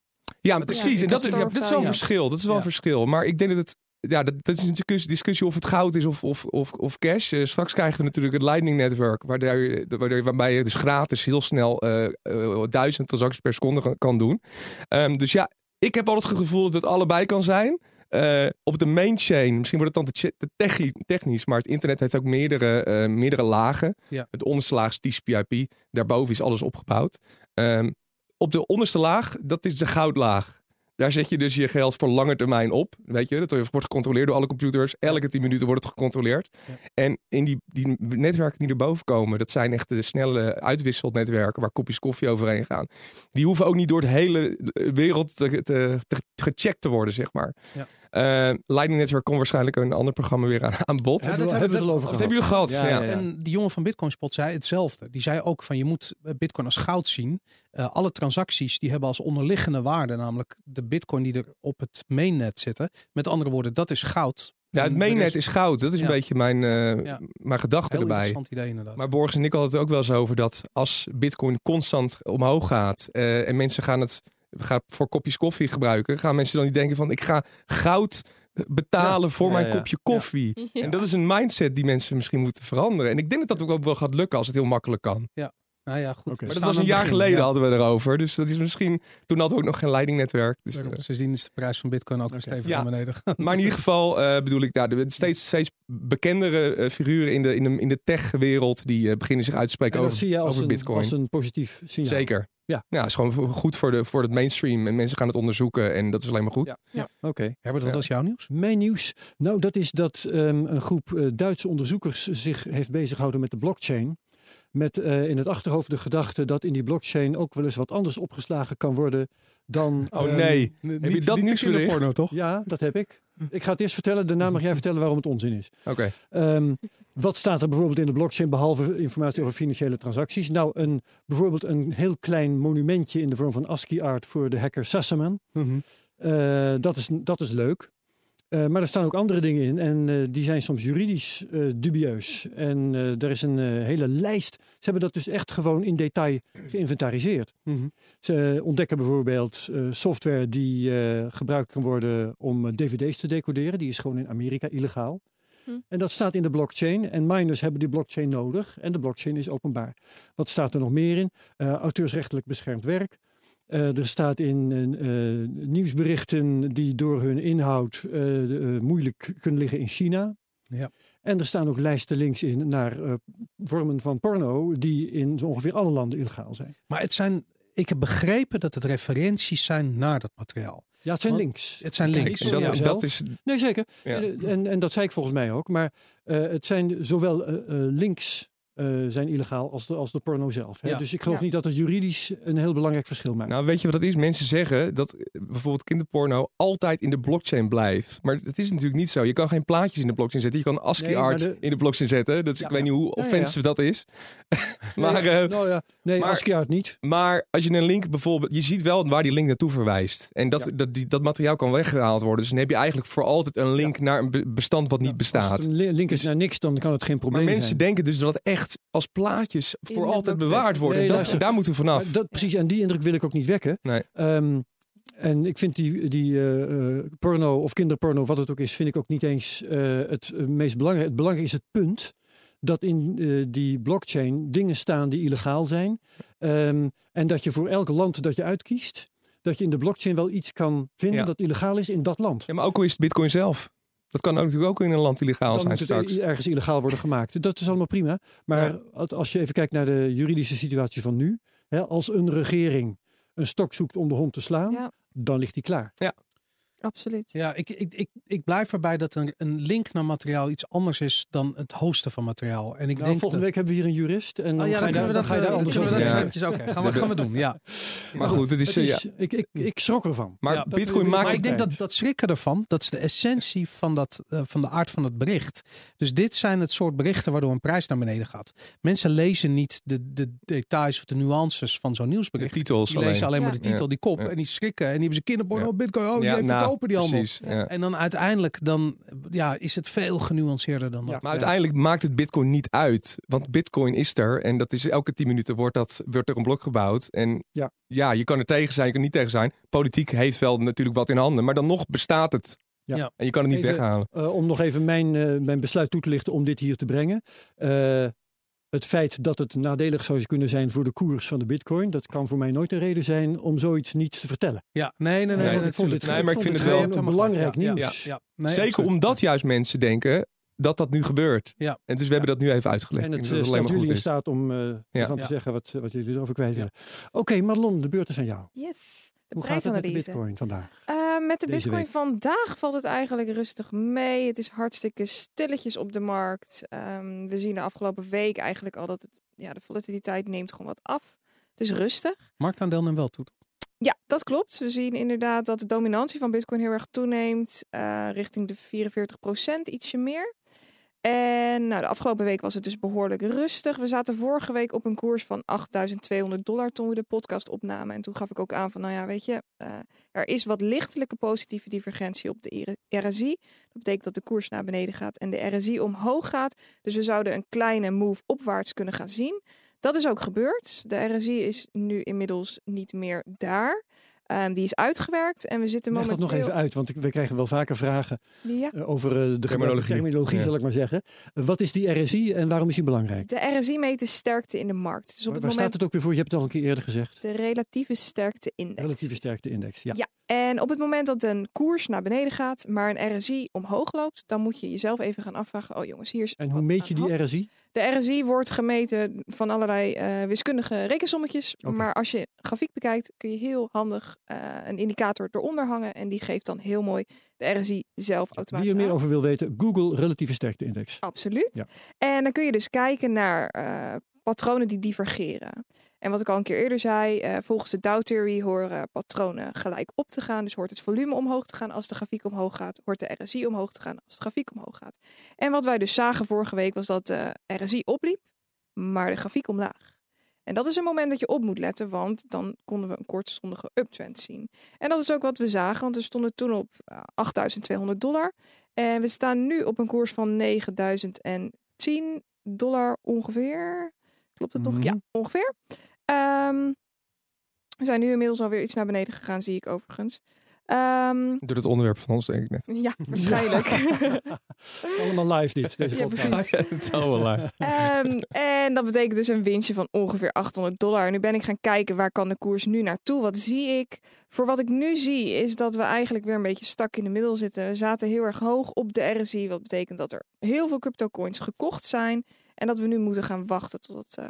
ja, precies. ja, en dat is, ja, dat is wel een verschil. Dat is wel een Ja. verschil. Maar ik denk dat het... Ja, dat, dat is een discussie, of het goud is of, of, of, of cash. Eh, straks krijgen we natuurlijk het Lightning Network. Waardoor, waarbij je dus gratis heel snel eh, eh, duizend transacties per seconde kan- doen. Ehm, dus ja, ik heb altijd het gevoel dat het allebei kan zijn. Op de main chain, misschien wordt het dan te, te techni- technisch, maar het internet heeft ook meerdere, meerdere lagen. Ja. Het onderste laag is TCP/IP, daarboven is alles opgebouwd. Ehm, op de onderste laag, dat is de goudlaag. Daar zet je dus je geld voor lange termijn op. Weet je, dat wordt gecontroleerd door alle computers. Elke 10 minuten wordt het gecontroleerd. Ja. En in die, die netwerken die erboven komen, dat zijn echt de snelle uitwisselnetwerken waar kopjes koffie overheen gaan. Die hoeven ook niet door de hele wereld te, te, te- gecheckt te worden, zeg maar. Ja. Eh, Lightning Network komt waarschijnlijk een ander programma weer aan, aan bod. Ja, dat hebben- we het al over gehad. hebben jullie gehad? Ja, Ja, ja, ja. En die jongen van Bitcoin Spot zei hetzelfde. Die zei ook van je moet eh, Bitcoin als goud zien. Eh, alle transacties die hebben als onderliggende waarde, namelijk de Bitcoin die er op het mainnet zitten. Met andere woorden, dat is goud. Ja, het mainnet is goud. Dat is Ja. een beetje mijn, eh, Ja. mijn gedachte Heel erbij. interessant idee inderdaad. Maar Borges en ik hadden het ook wel eens over dat als Bitcoin constant omhoog gaat eh, en mensen gaan het gaan voor kopjes koffie gebruiken, gaan mensen dan niet denken van ik ga goud betalen voor Ja, mijn ja. kopje koffie. En dat is een mindset die mensen misschien moeten veranderen. En ik denk dat dat ook wel gaat lukken als het heel makkelijk kan. Nou ja, goed. Maar dat was een jaar begin, geleden ja. hadden we erover. Dus dat is misschien. Toen hadden we ook nog geen leidingnetwerk. Dus, Daarom. eh, Sindsdien is de prijs van Bitcoin ook weer stevig Ja. naar beneden maar in ieder geval eh, bedoel ik, nou, de steeds, steeds bekendere eh, figuren in de, in de, in de tech-wereld die beginnen zich uit te spreken over, zie je als over een, Bitcoin. als een positief signaal. Zeker. Ja. ja, het is gewoon goed voor, de, voor het mainstream. En mensen gaan het onderzoeken en dat is alleen maar goed. Ja. Oké. Herbert, wat Ja. was jouw nieuws? Mijn nieuws. Nou, dat is dat ehm, een groep Duitse onderzoekers zich heeft bezighouden met de blockchain. Met eh, in het achterhoofd de gedachte dat in die blockchain ook wel eens wat anders opgeslagen kan worden dan. Oh ehm, nee, heb je dat nieuwsbericht? porno, toch? Ja, dat heb ik. Ik ga het eerst vertellen, daarna mag jij vertellen waarom het onzin is. Oké. Ehm, wat staat er bijvoorbeeld in de blockchain behalve informatie over financiële transacties? Nou, een, bijvoorbeeld een heel klein monumentje in de vorm van ASCII art voor de hacker Sassaman. Mhm. Eh, dat, is, dat is leuk. Eh, maar er staan ook andere dingen in en eh, die zijn soms juridisch eh, dubieus. En eh, er is een eh, hele lijst. Ze hebben dat dus echt gewoon in detail geïnventariseerd. Mhm. Ze ontdekken bijvoorbeeld eh, software die eh, gebruikt kan worden om dvd's te decoderen. Die is gewoon in Amerika illegaal. Hm. En dat staat in de blockchain. En miners hebben die blockchain nodig. En de blockchain is openbaar. Wat staat er nog meer in? Eh, auteursrechtelijk beschermd werk. Eh, er staat in eh, nieuwsberichten die door hun inhoud eh, eh, moeilijk kunnen liggen in China. Ja. En er staan ook lijsten links in naar eh, vormen van porno die in zo ongeveer alle landen illegaal zijn. Maar het zijn, ik heb begrepen dat het referenties zijn naar dat materiaal. Ja, het zijn Want- links. Het zijn links. Dat, Ja. en dat is. Nee, zeker. Ja. Eh, En, en dat zei ik volgens mij ook. Maar eh, het zijn zowel eh, eh, links eh, zijn illegaal als de, als de porno zelf. Hè? Ja. Dus ik geloof Ja. niet dat het juridisch een heel belangrijk verschil maakt. Nou, weet je wat dat is? Mensen zeggen dat eh, bijvoorbeeld kinderporno altijd in de blockchain blijft. Maar dat is natuurlijk niet zo. Je kan geen plaatjes in de blockchain zetten. Je kan ASCII Nee, maar art de- in de blockchain zetten. Dat is, Ja. ik weet niet hoe Ja, ja. offensive dat is. maar, nee, eh, nou ja, nee, maar- ASCII art niet. maar als je een link bijvoorbeeld... Je ziet wel waar die link naartoe verwijst. En dat, Ja. dat, die, dat materiaal kan weggehaald worden. Dus dan heb je eigenlijk voor altijd een link naar een be- bestand wat niet Als bestaat. het een li- link is naar niks, dan kan het geen Maar probleem mensen zijn. denken dus dat het echt als plaatjes voor altijd bewaard worden. Nee, dat, luister. daar moeten we vanaf. Dat, precies, en die indruk wil ik ook niet wekken. Nee. Ehm, en ik vind die, die eh, eh, porno of kinderporno, wat het ook is, vind ik ook niet eens eh, het meest belangrijk. Het belangrijke is het punt dat in eh, die blockchain dingen staan die illegaal zijn. Ehm, en dat je voor elk land dat je uitkiest, dat je in de blockchain wel iets kan vinden Ja. dat illegaal is in dat land. Ja, maar ook al is het bitcoin zelf. Dat kan ook natuurlijk ook in een land illegaal dan zijn moet het straks. e- ergens illegaal worden gemaakt. Dat is allemaal prima. Maar Ja. als- je even kijkt naar de juridische situatie van nu. Hè, als een regering een stok zoekt om de hond te slaan, Ja. dan ligt die klaar. Absoluut. Ja, ik, ik, ik, ik blijf erbij dat een, een link naar materiaal iets anders is dan het hosten van materiaal. En ik Nou, denk volgende dat... week hebben we hier een jurist. En dan, Oh ja, ga dan ga je daar eh, anders dat Ja. gaan, we, gaan we doen. Ja. Maar goed, het is... Het eh, is- ik, ik, ik schrok ervan. Maar Ja, bitcoin maakt Maar ik denk dat dat schrikken ervan, dat is de essentie van, dat, eh, van de aard van het bericht. Dus dit zijn het soort berichten waardoor een prijs naar beneden gaat. Mensen lezen niet de, de details of de nuances van zo'n de nieuwsbericht. titels Die lezen alleen maar Ja. de titel, die kop Ja. en die schrikken. En die hebben ze kinderporno, Ja. bitcoin, oh, Ja, die nou, verkopen die allemaal. Precies, ja. En dan uiteindelijk dan, ja, is het veel genuanceerder dan dat. Ja. Maar uiteindelijk maakt het bitcoin niet uit. Want bitcoin is er. En dat is elke 10 minuten wordt, dat, wordt er een blok gebouwd. En Ja. ja, je kan er tegen zijn, je kan er niet tegen zijn. Politiek heeft wel natuurlijk wat in handen. Maar dan nog bestaat het. Ja. Ja. En je kan het niet Even- weghalen. Eh, om nog even mijn, eh, mijn besluit toe te lichten om dit hier te brengen. Eh, het feit dat het nadelig zou kunnen zijn voor de koers van de bitcoin, dat kan voor mij nooit een reden zijn om zoiets niet te vertellen. Ja, nee, nee, nee. Nee, nee, ik vond dit, Nee, maar ik vind het wel- een belangrijk. Ja, nieuws. Ja, ja. Nee, Zeker absoluut. omdat juist mensen denken dat dat nu gebeurt. Ja. En dus we hebben dat nu even uitgelegd. En Ik het eh, het stelt maar jullie in is. staat om eh Ja. ervan te Ja. zeggen wat, wat jullie erover kwijt willen. Oké, Madelon, de beurt is aan jou. Yes. De Hoe gaat het met de bitcoin vandaag? Eh, met de Deze bitcoin week? vandaag valt het eigenlijk rustig mee. Het is hartstikke stilletjes op de markt. Ehm, we zien de afgelopen week eigenlijk al dat het, ja, de volatiliteit neemt gewoon wat af. Het is rustig. Marktaandeel neemt wel toe. Ja, dat klopt. We zien inderdaad dat de dominantie van Bitcoin heel erg toeneemt. eh, richting de 44% ietsje meer. En nou, de afgelopen week was het dus behoorlijk rustig. We zaten vorige week op een koers van 8200 dollar toen we de podcast opnamen. En toen gaf ik ook aan van, nou ja, weet je, eh, er is wat lichtelijke positieve divergentie op de RSI. Dat betekent dat de koers naar beneden gaat en de RSI omhoog gaat. Dus we zouden een kleine move opwaarts kunnen gaan zien. Dat is ook gebeurd. De RSI is nu inmiddels niet meer daar. Ehm, die is uitgewerkt en we zitten Leg dat momenteel... nog even uit, want we krijgen wel vaker vragen Ja. eh, over eh, de Terminologie. terminologie, Ja. zal ik maar zeggen. Wat is die RSI en waarom is die belangrijk? De RSI meet de sterkte in de markt. Dus op Waar, het waar moment staat het ook weer voor? Je hebt het al een keer eerder gezegd. de relatieve sterkte index. Relatieve sterkte index. Ja. Ja, en op het moment dat een koers naar beneden gaat, maar een RSI omhoog loopt, dan moet je jezelf even gaan afvragen. Oh jongens, hier is. En hoe meet je die RSI? De RSI wordt gemeten van allerlei eh, wiskundige rekensommetjes. Maar als je grafiek bekijkt, kun je heel handig eh, een indicator eronder hangen. En die geeft dan heel mooi de RSI zelf Wie automatisch er meer aan. over wil weten, Google relatieve sterkte index. Absoluut. Ja. En dan kun je dus kijken naar eh, patronen die divergeren. En wat ik al een keer eerder zei, eh, volgens de Dow Theory horen patronen gelijk op te gaan. Dus hoort het volume omhoog te gaan als de grafiek omhoog gaat. Hoort de RSI omhoog te gaan als de grafiek omhoog gaat. En wat wij dus zagen vorige week was dat de RSI opliep, maar de grafiek omlaag. En dat is een moment dat je op moet letten, want dan konden we een kortstondige uptrend zien. En dat is ook wat we zagen, want we stonden toen op eh, 8200 dollar. En we staan nu op een koers van 9010 dollar ongeveer. Klopt het nog? Mhm. Ja, ongeveer. Ehm, we zijn nu inmiddels alweer iets naar beneden gegaan, zie ik overigens. Ehm, Door het onderwerp van ons, denk ik net. ja, waarschijnlijk. Allemaal live dit, deze Ja, podcast. precies. het zal wel waar. Ehm, en dat betekent dus een winstje van ongeveer 800 dollar. En nu ben ik gaan kijken waar kan de koers nu naartoe? Wat zie ik? Voor wat ik nu zie is dat we eigenlijk weer een beetje stak in de middel zitten. We zaten heel erg hoog op de RSI. Wat betekent dat er heel veel crypto coins gekocht zijn. En dat we nu moeten gaan wachten totdat, eh,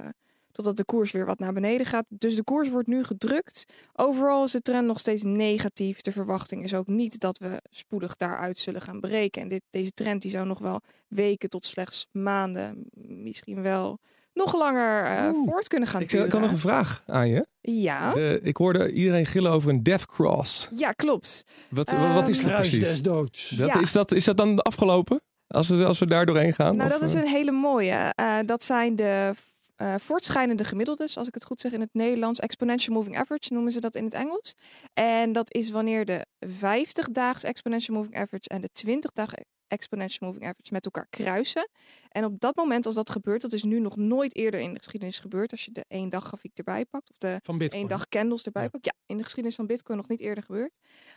totdat de koers weer wat naar beneden gaat. Dus de koers wordt nu gedrukt. Overal is de trend nog steeds negatief. De verwachting is ook niet dat we spoedig daaruit zullen gaan breken. En dit, deze trend die zou nog wel weken tot slechts maanden, misschien wel nog langer eh, Oeh. voort kunnen gaan Ik ik had nog duren. een vraag aan je. Ja, De, ik hoorde iedereen gillen over een Death Cross. ja, klopt. Wat, wat is dat Kruis precies? des doods. Dat, Ja. is, dat, is dat dan afgelopen? Als we, als we daar doorheen gaan? Nou, Of, dat is eh, een hele mooie. Eh, dat zijn de eh, voortschrijdende gemiddeldes, als ik het goed zeg in het Nederlands. Exponential moving average noemen ze dat in het Engels. En dat is wanneer de 50-daags exponential moving average en de 20-dag exponential moving average met elkaar kruisen. En op dat moment, als dat gebeurt, dat is nu nog nooit eerder in de geschiedenis gebeurd. Als je de één dag grafiek erbij pakt, of de één dag candles erbij Ja. pakt. Ja, in de geschiedenis van Bitcoin nog niet eerder gebeurd.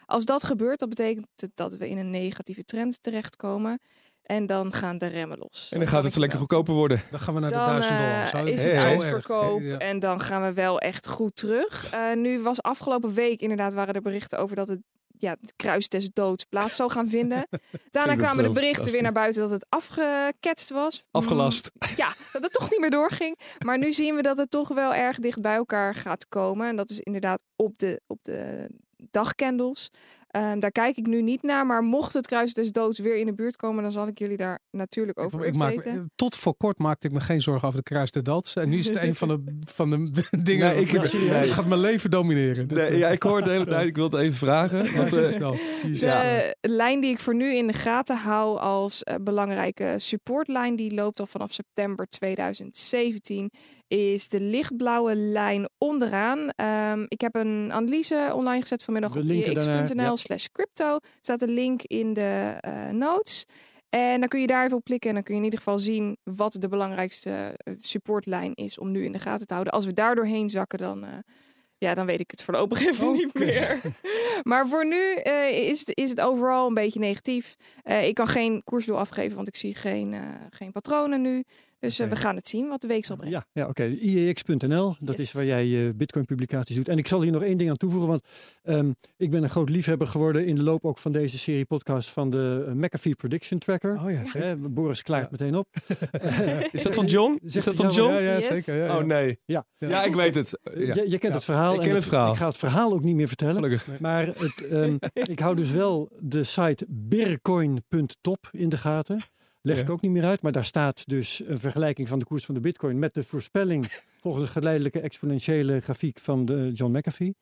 Als dat gebeurt, dat betekent het dat we in een negatieve trend terechtkomen. En dan gaan de remmen los. en dan gaat het lekker goedkoper worden. Dan gaan we naar de Dan 1000 dollar. eh, is het hey. uitverkoop Ja. en dan gaan we wel echt goed terug. Eh, nu was afgelopen week inderdaad waren er berichten over dat het ja, het kruis des doods plaats zou gaan vinden. Daarna kwamen de berichten weer naar buiten dat het afgeketst was. Afgelast. Mm, ja, dat het toch niet meer doorging. Maar nu zien we dat het toch wel erg dicht bij elkaar gaat komen. En dat is inderdaad op de, op de dagcandles. Ehm, daar kijk ik nu niet naar. Maar mocht het kruis des doods weer in de buurt komen, dan zal ik jullie daar natuurlijk over ik maak, tot voor kort maakte ik me geen zorgen over de kruis de dods. En nu is het een van de, van de dingen. Nee, ik- nee. gaat mijn leven domineren. Nee, eh, ja, ik hoor het de hele tijd. Ik wil het even vragen. Want, des eh, doods. De lijn die ik voor nu in de gaten hou als eh, belangrijke supportlijn, die loopt al vanaf september 2017, is de lichtblauwe lijn onderaan. Ehm, ik heb een analyse online gezet vanmiddag op ja. slash crypto. Er staat een link in de eh, notes. En dan kun je daar even op klikken en dan kun je in ieder geval zien wat de belangrijkste eh, supportlijn is om nu in de gaten te houden. Als we daar doorheen zakken, dan, eh, ja, dan weet ik het voorlopig even niet meer. maar voor nu is, het, is het overal een beetje negatief. Ik kan geen koersdoel afgeven, want ik zie geen, geen patronen nu. Dus eh, we gaan het zien wat de week zal brengen. Ja, ja oké. IEX.nl, dat Yes. is waar jij eh, Bitcoin-publicaties doet. En ik zal hier nog één ding aan toevoegen, want ehm, ik ben een groot liefhebber geworden in de loop ook van deze serie podcast van de eh, McAfee Prediction Tracker. Oh ja, zeker. Hè, Boris klaart Ja. meteen op. is dat van John? Is dat van jou- John? Ja, ja, Yes. zeker. Ja, ja. Oh nee. Ja. Ja, ik weet het. Ja. Je, je kent Ja. het verhaal. Ik en ken het verhaal. Ik ga het verhaal ook niet meer vertellen. Gelukkig. Maar het, ehm, ik hou dus wel de site bitcoin.top in de gaten. Leg ik Ja. ook niet meer uit. Maar daar staat dus een vergelijking van de koers van de bitcoin met de voorspelling volgens de geleidelijke exponentiële grafiek van de John McAfee.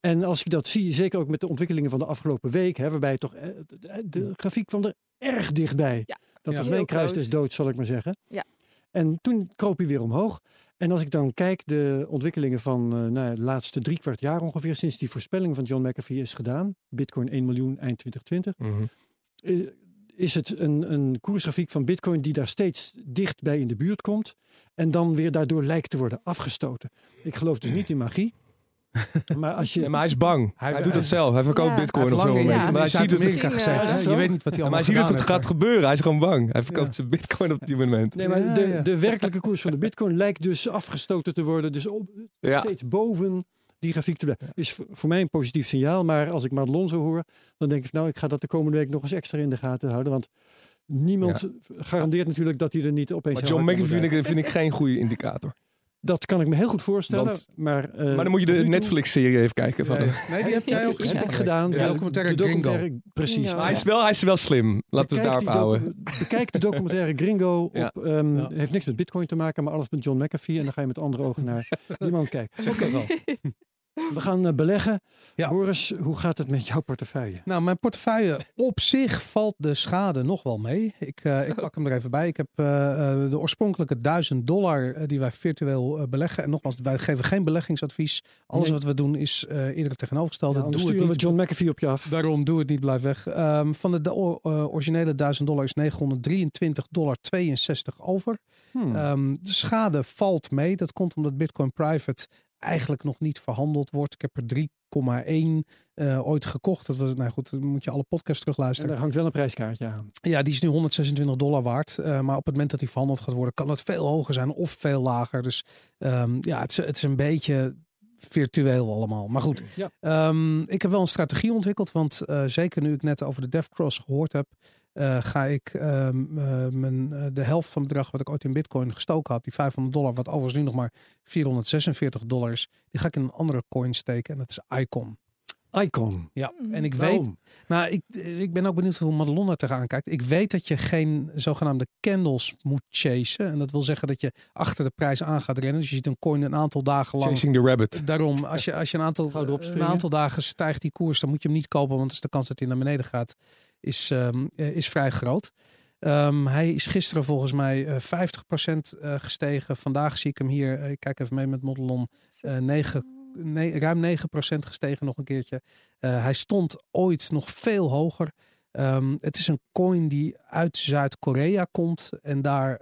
En als ik dat zie, zeker ook met de ontwikkelingen van de afgelopen week, hè, waarbij toch eh, de, de grafiek kwam er erg dichtbij. Ja. Dat Ja. was mijn kruis des doods, zal ik maar zeggen. Ja. En toen kroop hij weer omhoog. En als ik dan kijk, de ontwikkelingen van eh, nou, ja, de laatste drie kwart jaar ongeveer, sinds die voorspelling van John McAfee is gedaan, Bitcoin 1 miljoen eind 2020, Mhm. eh, is het een, een koersgrafiek van Bitcoin die daar steeds dicht bij in de buurt komt en dan weer daardoor lijkt te worden afgestoten. Ik geloof dus niet in magie. Maar als je. Maar hij is bang. Hij, Hij- doet het zelf. Hij verkoopt Ja. Bitcoin moment. Ja. Maar hij ziet het, zo. Je weet niet wat hij ja, maar allemaal hij ziet dat het gaat gebeuren. Hij is gewoon bang. Hij verkoopt Ja. zijn bitcoin op die moment. Nee, maar Ja, de, ja. de werkelijke koers van de Bitcoin lijkt dus afgestoten te worden. Dus op, Ja. steeds boven die grafiek te blijven. Is voor- mij een positief signaal. Maar als ik Marlon hoor, dan denk ik, nou, ik ga dat de komende week nog eens extra in de gaten houden. Want niemand garandeert natuurlijk dat hij er niet opeens. Maar John McAfee vind ik, vind ik geen goede indicator. Dat kan ik me heel goed voorstellen. Want- maar, eh, Maar dan moet je de Netflix-serie even kijken. Van Ja, ja. Nee, die heb jij ook Ja. gezien. Heb ik gedaan. De Ja, documentaire de documentaire, Precies. Gringo. Maar hij is wel, hij is wel slim. Laten we het daarop houden. Bekijk de documentaire Gringo. Ja. Op, ehm, Ja. Heeft niks met bitcoin te maken, maar alles met John McAfee. En dan ga je met andere ogen naar die man kijken. Zeg dat wel. We gaan eh, beleggen. Ja. Boris, hoe gaat het met jouw portefeuille? Nou, mijn portefeuille op zich valt de schade nog wel mee. Ik, eh, ik pak hem er even bij. Ik heb eh, eh, de oorspronkelijke 1000 dollar die wij virtueel beleggen. En nogmaals, wij geven geen beleggingsadvies. Alles Nee. wat we doen is eh eerder het tegenovergestelde. Ja, doe het sturen we. John McAfee op je af. Daarom doe het niet, blijf weg. Ehm, van de, eh, originele 1000 dollar is 923 dollar 62 over. Hmm. Ehm, de schade valt mee. Dat komt omdat Bitcoin Private eigenlijk nog niet verhandeld wordt. Ik heb er 3,1 eh, ooit gekocht. Dat was, nou goed, dan moet je alle podcasts en terugluisteren. daar hangt wel een prijskaartje aan. Ja, die is nu 126 dollar waard. Eh, maar op het moment dat die verhandeld gaat worden, kan het veel hoger zijn of veel lager. Dus ehm, ja, het is, het is een beetje virtueel allemaal. Maar goed, Ja. Ehm, ik heb wel een strategie ontwikkeld. Want eh, zeker nu ik net over de DevCross gehoord heb, eh, ga ik ehm, eh, mijn, eh, de helft van het bedrag wat ik ooit in Bitcoin gestoken had, die 500 dollar, wat overigens nu nog maar 446 dollar is, die ga ik in een andere coin steken. En dat is Icon. Icon. Ja, Hmm. en ik weet, nou, ik, ik ben ook benieuwd hoe Madelon er tegenaan kijkt. Ik weet dat je geen zogenaamde candles moet chasen. En dat wil zeggen dat je achter de prijs aan gaat rennen. Dus je ziet een coin een aantal dagen lang. Chasing the rabbit. Daarom, als je, als je een, aantal, een aantal dagen stijgt die koers, dan moet je hem niet kopen. Want dan is de kans dat hij naar beneden gaat, is, ehm, eh, is vrij groot. Ehm, hij is gisteren volgens mij eh 50% eh, gestegen. Vandaag zie ik hem hier, ik kijk even mee met Modelon, eh 9, nee, ruim 9% gestegen nog een keertje. Hij stond ooit nog veel hoger. Ehm, het is een coin die uit Zuid-Korea komt en daar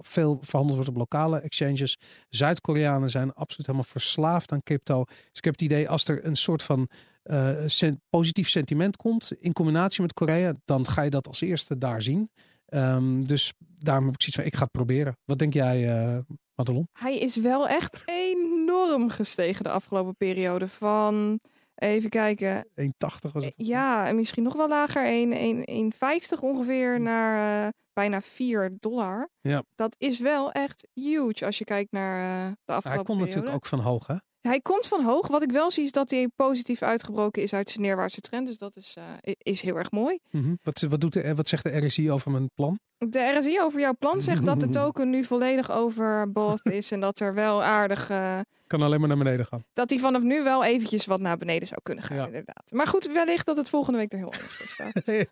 veel verhandeld wordt op lokale exchanges. Zuid-Koreanen zijn absoluut helemaal verslaafd aan crypto. Dus ik heb het idee als er een soort van eh, sen- positief sentiment komt in combinatie met Korea, dan ga je dat als eerste daar zien. Ehm, dus daarom heb ik zoiets van, ik ga het proberen. Wat denk jij, eh Madelon? Hij is wel echt enorm gestegen de afgelopen periode. Van, even kijken, 1,80 was het? ja, en misschien nog wel lager. 1 1 1,50 ongeveer naar eh, bijna 4 dollar. Ja. Dat is wel echt huge als je kijkt naar eh, de afgelopen Hij komt periode. natuurlijk ook van hoog, hè? Hij komt van hoog. Wat ik wel zie is dat hij positief uitgebroken is uit zijn neerwaartse trend. Dus dat is, eh, is heel erg mooi. Mhm. wat, wat, doet de, wat zegt de RSI over mijn plan? De RSI over jouw plan zegt dat de token nu volledig overbought is. En dat er wel aardig... eh, Kan alleen maar naar beneden gaan. dat hij vanaf nu wel eventjes wat naar beneden zou kunnen gaan, Ja. inderdaad. Maar goed, wellicht dat het volgende week er heel anders voor staat.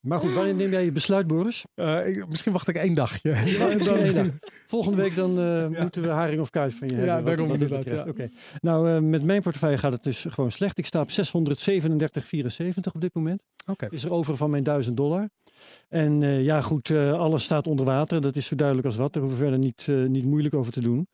Maar goed, wanneer neem jij je besluit, Boris? Eh, ik- misschien wacht ik één dagje. Ja, één dag. Volgende week dan eh, moeten we haring of kuit van je Ja, hebben. wat- daarom inderdaad, betreft. Oké. Nou, eh, met mijn portefeuille gaat het dus gewoon slecht. Ik sta op 637,74 op dit moment. Oké. Is er over van mijn 1000 dollar. En eh, ja, goed, eh, alles staat onder water. Dat is zo duidelijk als wat. Daar hoeven we verder niet, niet moeilijk over te doen.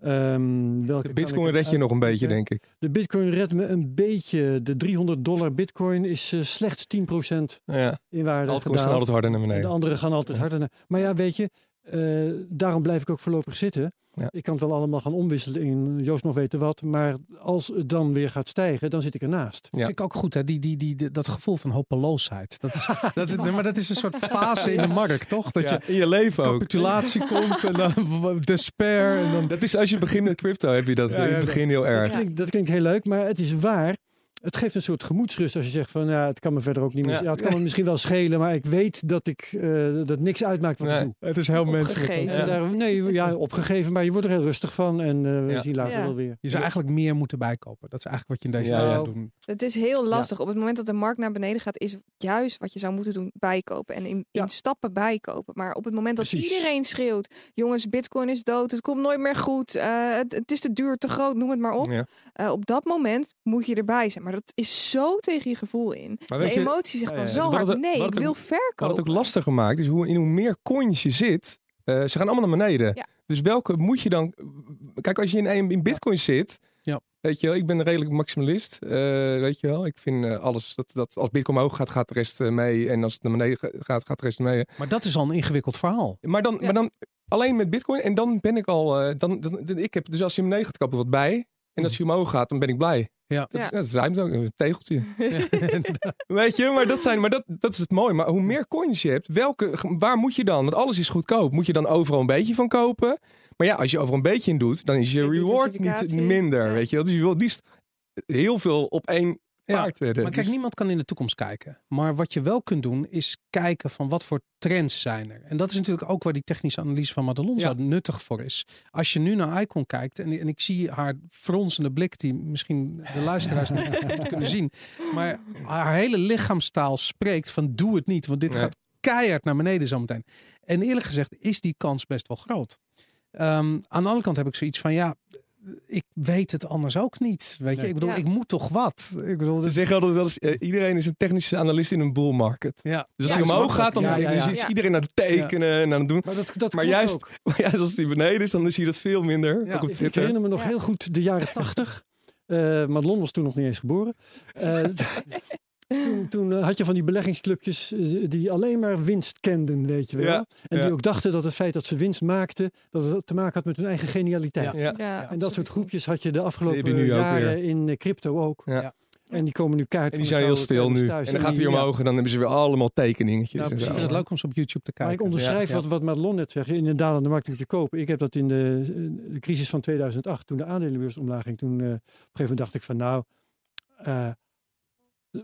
Ehm, welke De bitcoin red je nog een beetje, denk ik. De bitcoin redt me een beetje. De 300 dollar bitcoin is eh, slechts 10% Ja, in waarde altcoins gaan altijd harder naar En de beneden. anderen gaan altijd harder naar. Maar ja, weet je, eh, daarom blijf ik ook voorlopig zitten. Ja. Ik kan het wel allemaal gaan omwisselen in Joost nog weten wat. Maar als het dan weer gaat stijgen, dan zit ik ernaast. Ja. Vind ik ook goed, hè? Die, die, die, die- dat gevoel van hopeloosheid. Dat is, dat nee, maar dat is een soort fase in de markt, toch? Dat Ja, je in je leven ook. capitulatie komt en dan despair. En dan, Dat is als je begint met crypto, heb je dat Ja, in het dat- begin heel Dat erg. klinkt, dat klinkt heel leuk, maar het is waar. Het geeft een soort gemoedsrust als je zegt van ja, het kan me verder ook niet meer. Ja. Ja, het kan me misschien wel schelen, maar ik weet dat ik eh, dat niks uitmaakt wat Nee. ik doe. het is heel menselijk. Opgegeven. En Ja. daar, nee, ja, opgegeven, maar je wordt er heel rustig van en eh, we Ja. zien later Ja. wel weer. Je zou eigenlijk meer moeten bijkopen. Dat is eigenlijk wat je in deze Ja, tijd doen. Het is heel lastig. Op het moment dat de markt naar beneden gaat, is juist wat je zou moeten doen bijkopen. En in, stappen bijkopen. Maar op het moment dat Precies. iedereen schreeuwt, jongens, bitcoin is dood, het komt nooit meer goed, eh, het, het is te duur, te groot, noem het maar op. Ja. Eh, op dat moment moet je erbij zijn. Maar dat is zo tegen je gevoel in. Maar de je, emotie zegt dan Ja, ja. zo Wat hard, het- nee, wat ik wil Wat verkopen. het ook lastiger maakt, is hoe, in hoe meer coins je zit, eh, ze gaan allemaal naar beneden. Ja. Dus welke moet je dan... Kijk, als je in, een- in bitcoin zit, Ja. weet je wel, ik ben een redelijk maximalist, eh, weet je wel. Ik vind eh, alles, dat, dat als bitcoin omhoog gaat, gaat de rest mee. En als het naar beneden ga- gaat, gaat de rest mee. Maar dat is al een ingewikkeld verhaal. Maar dan, Ja. maar dan alleen met bitcoin en dan ben ik al, eh, dan, dan, dan- ik heb, dus als je hem beneden gaat kopen, wat bij. En als je omhoog gaat, dan ben ik blij. Ja. Dat, is, Ja. dat is ruimte ook, een tegeltje. Weet je, maar, dat, zijn, maar dat, dat is het mooie. Maar hoe meer coins je hebt, welke, waar moet je dan? Want alles is goedkoop. Moet je dan overal een beetje van kopen? Maar ja, als je overal een beetje in doet, dan is je reward niet minder. Ja. Weet je wel? Dus je wil het liefst heel veel op één Ja. Maar kijk, Dus- niemand kan in de toekomst kijken. Maar wat je wel kunt doen, is kijken van wat voor trends zijn er. En dat is natuurlijk ook waar die technische analyse van Madelon Ja. zo nuttig voor is. Als je nu naar Icon kijkt, en, en ik zie haar fronsende blik, die misschien de luisteraars niet kunnen zien. Maar haar hele lichaamstaal spreekt van doe het niet, want dit Nee. gaat keihard naar beneden zometeen. En eerlijk gezegd is die kans best wel groot. Ehm, aan de andere kant heb ik zoiets van ja, ik weet het anders ook niet. Weet je, Nee. ik bedoel, Ja. ik moet toch wat. Ik bedoel, Ze zeggen altijd wel eens, eh, iedereen is een technische analist in een bull market. ja. Dus als Ja, hij omhoog gaat, dan ik. Ja, ja, ja. is iedereen aan het tekenen en aan het doen. Maar, dat, dat Maar klopt juist, ook. maar juist als die beneden is, dan zie je dat veel minder. Ja. ook op Ik, herinner me nog Ja. heel goed de jaren tachtig. Eh Madelon was toen nog niet eens geboren. Eh, toen toen eh, had je van die beleggingsclubjes eh, die alleen maar winst kenden, weet je wel. Ja, en ja. die ook dachten dat het feit dat ze winst maakten, dat het te maken had met hun eigen genialiteit. Ja. Ja. Ja, En dat soort groepjes had je de afgelopen je jaren in eh, crypto ook. Ja. Ja. En die komen nu kaart En die zijn de heel stil nu. thuis. En dan gaat hij omhoog en dan hebben ze weer allemaal tekeningetjes. En precies. Ik zo. vind het leuk om ze op YouTube te Maar kijken. ik onderschrijf Ja. wat, wat Madelon net zegt. In de dalende markt moet je kopen. Ik heb dat in de, de crisis van 2008, toen de aandelenbeurs omlaag ging. Toen op een gegeven moment dacht ik van nou, eh,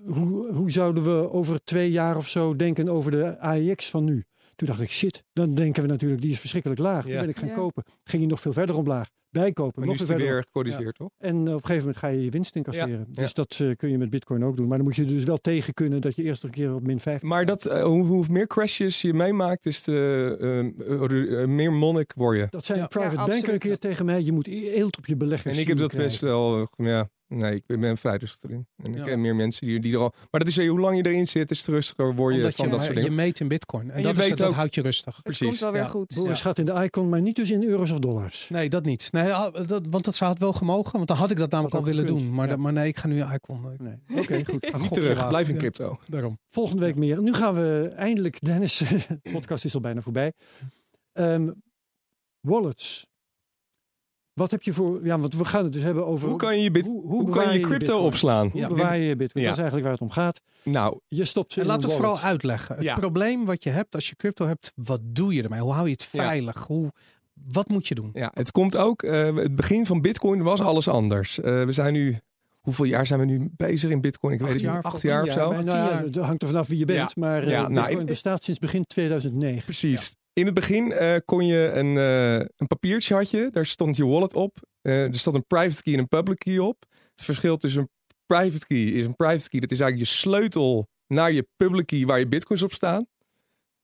hoe, hoe zouden we over twee jaar of zo denken over de AEX van nu? Toen dacht ik, shit, dan denken we natuurlijk, die is verschrikkelijk laag. Die Ja. ben ik gaan Ja. kopen. Ging je nog veel verder omlaag. Bijkopen, Maar nu nog is het weer gecorrigeerd, toch? En op een gegeven moment ga je je winst incasseren. Ja, Dus ja. dat eh, kun je met bitcoin ook doen. Maar dan moet je dus wel tegen kunnen dat je eerst een keer op min 5 Maar dat, eh, hoe, hoe meer crashes je meemaakt, is de, eh, eh, meer monnik word je. Dat zijn Ja. private Ja, banker een keer tegen mij. Je moet eelt op je beleggers. En ik heb dat krijgen. best wel, eh, ja, nee, ik ben- vrij rustig erin. En ik Ja. ken meer mensen die, die er al... Maar dat is eh, hoe lang je erin zit, is het rustiger word je Omdat van je, dat soort je dingen. meet in bitcoin. En, je dat, is, het, dat houdt je rustig. Het Precies, komt wel weer ja. goed. Boris gaat in de icon, maar niet dus in euro's of dollars. Nee, dat niet. Nee, ah, dat, want dat zou het wel gemogen. Want dan had ik dat namelijk al ook willen gekund, doen. Maar, ja. maar nee, ik ga nu Icon. eh, Nee. Oké, goed. een Niet terug, blijf in Ja, crypto. daarom. Volgende week meer. Nu gaan we eindelijk, Dennis, de podcast is al bijna voorbij. Ehm, wallets. Wat heb je voor, ja, want we gaan het dus hebben over... Hoe kan je je, bit, hoe- hoe hoe bewaar kan je crypto bitcoin? opslaan? Hoe Ja. bewaar je je bitcoin? Ja. Dat is eigenlijk waar het om gaat. Nou, Je stopt ze En in laten we een het vooral uitleggen. Het Ja. probleem wat je hebt als je crypto hebt, wat doe je ermee? Hoe hou je het Ja. veilig? Hoe, wat moet je doen? ja, het komt ook, eh, het begin van bitcoin was alles anders. Eh, we zijn nu, hoeveel jaar zijn we nu bezig in bitcoin? Ik Acht weet het jaar, niet, acht jaar of zo? nou ja, jaar. het hangt er vanaf wie je bent. Ja. Maar eh, Ja, nou, bitcoin ik- bestaat sinds begin 2009. Precies. In het begin eh, kon je een, eh, een papiertje had je, daar stond je wallet op. Eh, er stond een private key en een public key op. Het verschil tussen een private key is een private key. Dat is eigenlijk je sleutel naar je public key waar je bitcoins op staan.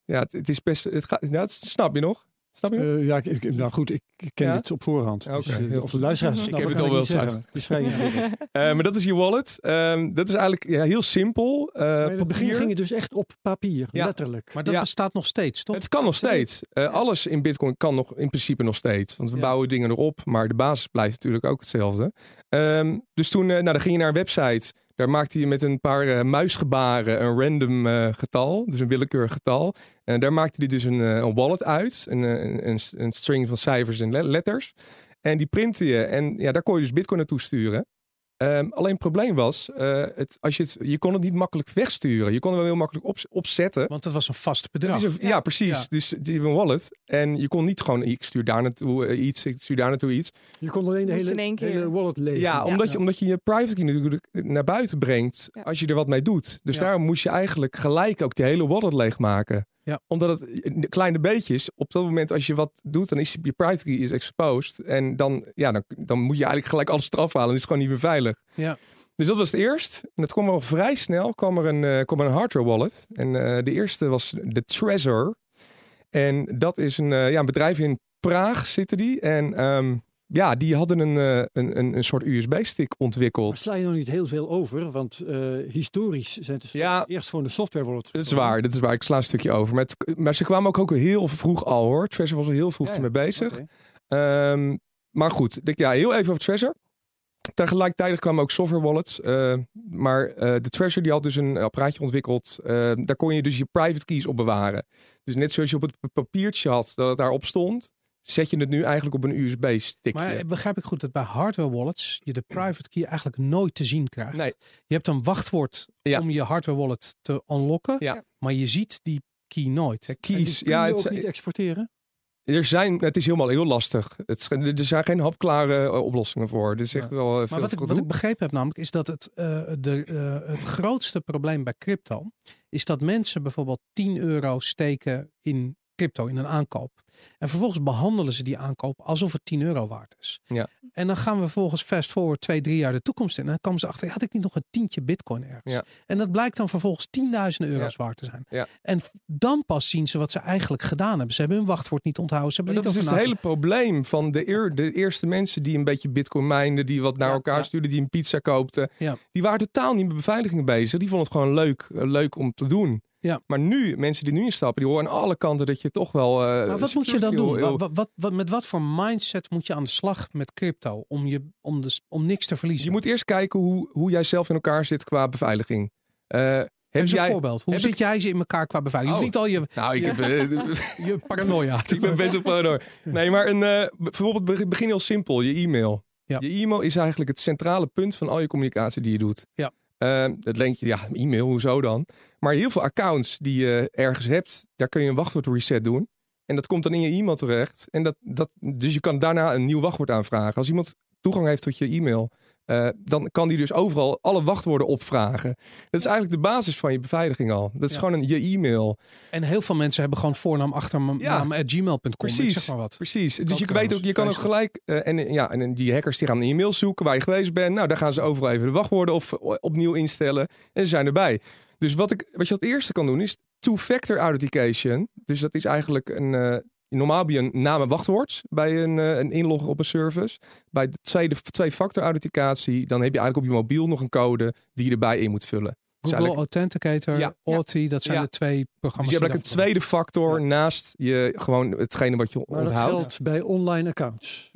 Ja, het, het is best. Het gaat, nou, dat snap je nog? Snap je? Eh, ja, ik, ik- nou goed, ik, ken Ja? dit op voorhand. Oké, Dus, eh, of de luisteraars Ik heb het al wel zeggen. Het ingewikkeld. Eh, maar dat is je wallet. Ehm, dat is eigenlijk ja, heel simpel. Eh, in het begin ging het dus echt op papier, Ja. letterlijk. Maar dat Ja. bestaat nog steeds, toch? Het kan nog steeds. Eh, alles in Bitcoin kan nog in principe nog steeds. Want we Ja. bouwen dingen erop, maar de basis blijft natuurlijk ook hetzelfde. Ehm, dus toen eh, nou, dan ging je naar een website. Daar maakte je met een paar eh, muisgebaren een random eh, getal. Dus een willekeurig getal. En daar maakte hij dus een, eh, een wallet uit. Een, een, een, string van cijfers en le- letters. En die printte je. En ja, daar kon je dus Bitcoin naartoe sturen. Ehm, alleen het probleem was, eh, het, als je, het, je kon het niet makkelijk wegsturen. Je kon het wel heel makkelijk op, opzetten. Want het was een vast bedrag. een- ja. precies. Ja. Dus die een wallet. En je kon niet gewoon, ik stuur daar naartoe eh, iets, ik stuur daar naartoe iets. Je kon alleen de hele, in hele wallet lezen. Ja, omdat, Je, omdat je je private key natuurlijk naar buiten brengt Ja. als je er wat mee doet. Dus Ja. daar moest je eigenlijk gelijk ook die hele wallet leegmaken. Ja. Omdat het de kleine beetjes, op dat moment als je wat doet, dan is je private key is exposed. En dan, ja, dan, dan moet je eigenlijk gelijk alles eraf halen. En is het gewoon niet meer veilig. Ja. Dus dat was het eerst. En dat kwam al vrij snel. kwam er een, eh, kwam er een hardware wallet. En eh, de eerste was de Trezor. En dat is een, eh, ja, een bedrijf in Praag zitten die. En ehm, ja, die hadden een, eh, een, een, een soort USB-stick ontwikkeld. sla je nog niet heel veel over, want eh, historisch zijn het dus Ja. eerst gewoon de software wallet. Dat is waar, dat is waar. Ik sla een stukje over. Maar, het- maar ze kwamen ook, ook heel vroeg al hoor. Trezor was al heel vroeg Ja, ermee ja. bezig. Oké. Ehm, maar goed, ik- ja, heel even over Trezor. Tegelijkertijd kwamen ook software wallets. eh, maar de Trezor die had dus een apparaatje ontwikkeld. daar kon je dus je private keys op bewaren. Dus net zoals je op het papiertje had dat het daarop stond, zet je het nu eigenlijk op een USB-stickje. Maar eh, begrijp ik goed dat bij hardware wallets je de private key eigenlijk nooit te zien krijgt? Nee. Je hebt een wachtwoord Ja. om je hardware wallet te unlocken, Ja. maar je ziet die key nooit. Die keys, kun ja, je het, ook niet exporteren. er zijn, het is helemaal heel lastig. Het, er zijn geen hapklare eh, oplossingen voor. Echt Ja. wel eh, Maar veel wat ik, wat ik begrepen heb namelijk is dat het, eh, de, eh, het grootste probleem bij crypto is dat mensen bijvoorbeeld 10 euro steken in crypto, in een aankoop. En vervolgens behandelen ze die aankoop alsof het 10 euro waard is. Ja. En dan gaan we vervolgens fast forward twee, drie jaar de toekomst in. En dan komen ze achter, had ik niet nog een tientje bitcoin ergens? Ja. En dat blijkt dan vervolgens tienduizenden euro's waard te zijn. Ja. En dan pas zien ze wat ze eigenlijk gedaan hebben. Ze hebben hun wachtwoord niet onthouden. Ze hebben dat is dus het hele probleem van de, eer, de eerste mensen die een beetje bitcoin mijnden, die wat naar elkaar stuurden, die een pizza koopten. Ja. Die waren totaal niet met beveiliging bezig. Die vonden het gewoon leuk, eh, leuk om te doen. Ja. Maar nu, mensen die nu instappen, die horen aan alle kanten dat je toch wel... eh, Maar wat moet je dan doen? Wat, wat, wat, met wat voor mindset moet je aan de slag met crypto om, je, om, de, om niks te verliezen? Je moet eerst kijken hoe, hoe jij zelf in elkaar zit qua beveiliging. Eh, heb eens een jij... voorbeeld. Hoe zit ik- jij ze in elkaar qua beveiliging? Je Oh. niet al je, Nou, ik Ja. heb... eh, je paranoia. ik ben best wel paranoia. Nee, maar een, bijvoorbeeld be- begin heel simpel. Je e-mail. Ja. Je e-mail is eigenlijk het centrale punt van al je communicatie die je doet. Ja. Dat denk je, ja, e-mail, hoezo dan? Maar heel veel accounts die je ergens hebt, daar kun je een wachtwoord reset doen. En dat komt dan in je e-mail terecht. En dat, dat, dus je kan daarna een nieuw wachtwoord aanvragen. Als iemand toegang heeft tot je e-mail eh, dan kan die dus overal alle wachtwoorden opvragen. Dat is eigenlijk de basis van je beveiliging al. Dat is Ja. gewoon een, je e-mail. En heel veel mensen hebben gewoon voornaam, achternaam Ja. at gmail.com. Precies. zeg maar wat. Precies. Dus je, weet ook, je kan ook gelijk. eh, en, ja, en die hackers die gaan een e-mail zoeken waar je geweest bent. Nou, daar gaan ze overal even de wachtwoorden of, opnieuw instellen. En ze zijn erbij. Dus wat, ik, wat je het eerste kan doen is two-factor authentication. Dus dat is eigenlijk een. eh, normaal heb je een naam en wachtwoord bij een, eh, een inloggen op een service. Bij de tweede twee-factor authenticatie, dan heb je eigenlijk op je mobiel nog een code die je erbij in moet vullen. Dus Google eigenlijk- Authenticator, Ja. Authy, dat zijn Ja. de twee Dus programma's. je hebt eigenlijk een tweede factor naast je gewoon hetgene wat je Maar dat onthoudt. geldt bij online accounts.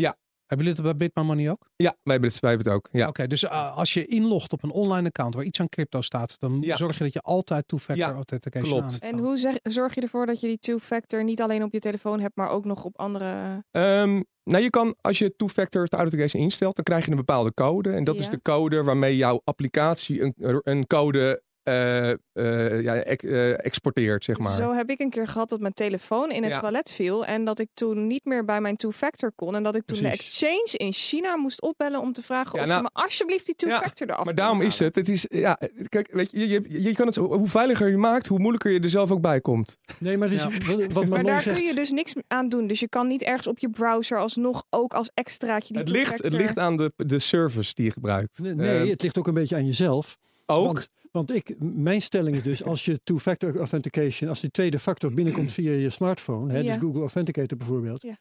Hebben jullie het bij Bitma Money ook? Ja, wij hebben het, wij hebben het ook. Ja. Oké, dus uh, als je inlogt op een online account waar iets aan crypto staat, dan Ja. zorg je dat je altijd two-factor Ja, authentication klopt. aan hebt En hoe zeg- zorg je ervoor dat je die two-factor niet alleen op je telefoon hebt, maar ook nog op andere... Ehm, nou, je kan als je two-factor authentication instelt, dan krijg je een bepaalde code. En dat is de code waarmee jouw applicatie een, een code eh, eh, ja, ex- eh, exporteert, zeg maar. Zo heb ik een keer gehad dat mijn telefoon in het Ja. toilet viel en dat ik toen niet meer bij mijn two-factor kon en dat ik toen de exchange in China moest opbellen om te vragen Ja, of nou- ze me alsjeblieft die two-factor eraf Maar daarom is het. Het is, ja, kijk, weet je, je, je, je kan het, hoe veiliger je maakt, hoe moeilijker je er zelf ook bij komt. Nee, maar het is, wat, wat Maar daar zegt, kun je dus niks aan doen. Dus je kan niet ergens op je browser alsnog ook als extraatje die Het ligt, het ligt aan de, de service die je gebruikt. Nee, nee, het ligt ook een beetje aan jezelf. Ook. Want, want ik, mijn stelling is dus, als je two-factor authentication, als die tweede factor binnenkomt via je smartphone, hè, Ja. dus Google Authenticator bijvoorbeeld, Ja.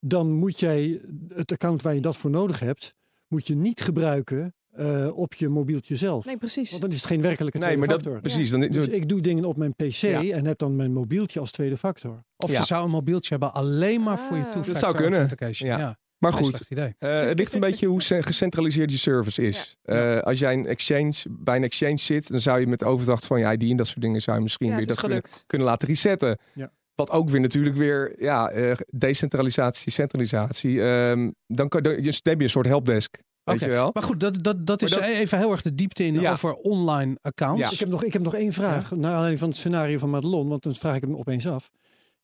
dan moet jij het account waar je dat voor nodig hebt, moet je niet gebruiken eh, op je mobieltje zelf. Nee, precies. Want dan is het geen werkelijke nee, tweede maar dat, factor. precies. Dan, Dus ik doe dingen op mijn PC Ja. en heb dan mijn mobieltje als tweede factor. Of Ja. je zou een mobieltje hebben alleen maar voor je Ah. two-factor Dat zou kunnen. Ja. Maar goed, idee. Eh, het ligt een beetje hoe ce- gecentraliseerd je service is. Ja. Eh, als jij een exchange, bij een exchange zit, dan zou je met de overdracht van je ID en dat soort dingen zou je misschien ja, weer dat kunnen, gelukt. kunnen laten resetten. Ja. Wat ook weer natuurlijk weer ja, eh, decentralisatie, centralisatie. Ehm, dan, kan, dan, dus dan heb je een soort helpdesk. Weet Oké, je wel? Maar goed, dat, dat, dat is dat- even heel erg de diepte in Ja. over online accounts. Ja. Ik heb, nog, ik heb nog één vraag, naar aanleiding van het scenario van Madelon, want dan vraag ik hem opeens af.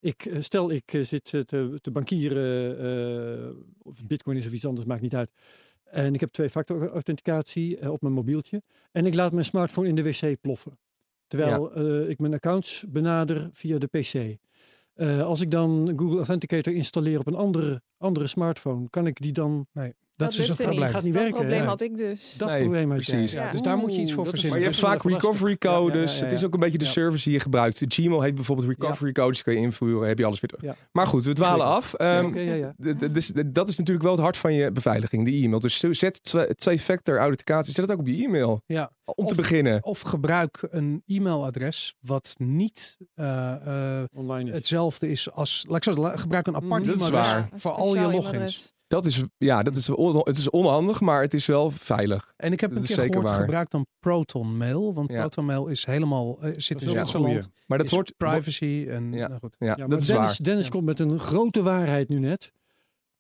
Ik, eh, stel, ik eh, zit eh, te, te bankieren, of bitcoin is of iets anders, maakt niet uit. En ik heb twee-factor authenticatie op mijn mobieltje. En ik laat mijn smartphone in de wc ploffen. Terwijl ik mijn accounts benader via de PC. Als ik dan Google Authenticator installeer op een andere, andere smartphone, kan ik die dan... Nee, dat, is een lukte probleem. niet. Gaat niet dat werken, probleem ja. had ik dus. Dat Nee, probleem had precies. Ja, dus daar moet je iets voor dat verzinnen. Maar je hebt dat vaak recovery Ja, ja, ja, codes. ja, Het is ook een beetje de Ja. service die je gebruikt. Gmail heet bijvoorbeeld recovery codes. Kun je invoeren, heb je alles weer terug. Ja. Maar goed, we dwalen af. Ja, Ehm, dus dat is natuurlijk wel het hart van je beveiliging, de e-mail. Dus zet twee- twee-factor authenticatie, zet het ook op je e-mail. Ja. Om te Of- beginnen. Of gebruik een e-mailadres wat niet eh, eh, Online is. hetzelfde is als... Laat ik zo zeggen, gebruik een apart Dat is e-mailadres voor al je logins. Dat is, ja, dat is, on- het is onhandig, maar het is wel veilig. En ik heb Dat een is keer gehoord, waar. gebruik dan Proton Mail. Want Ja. Proton Mail is helemaal, eh, zit in Zwitserland. goeie. Maar dat wordt privacy en Ja. nou goed. Ja, Ja, dat is Dennis, waar. Dennis Ja. komt met een grote waarheid nu net.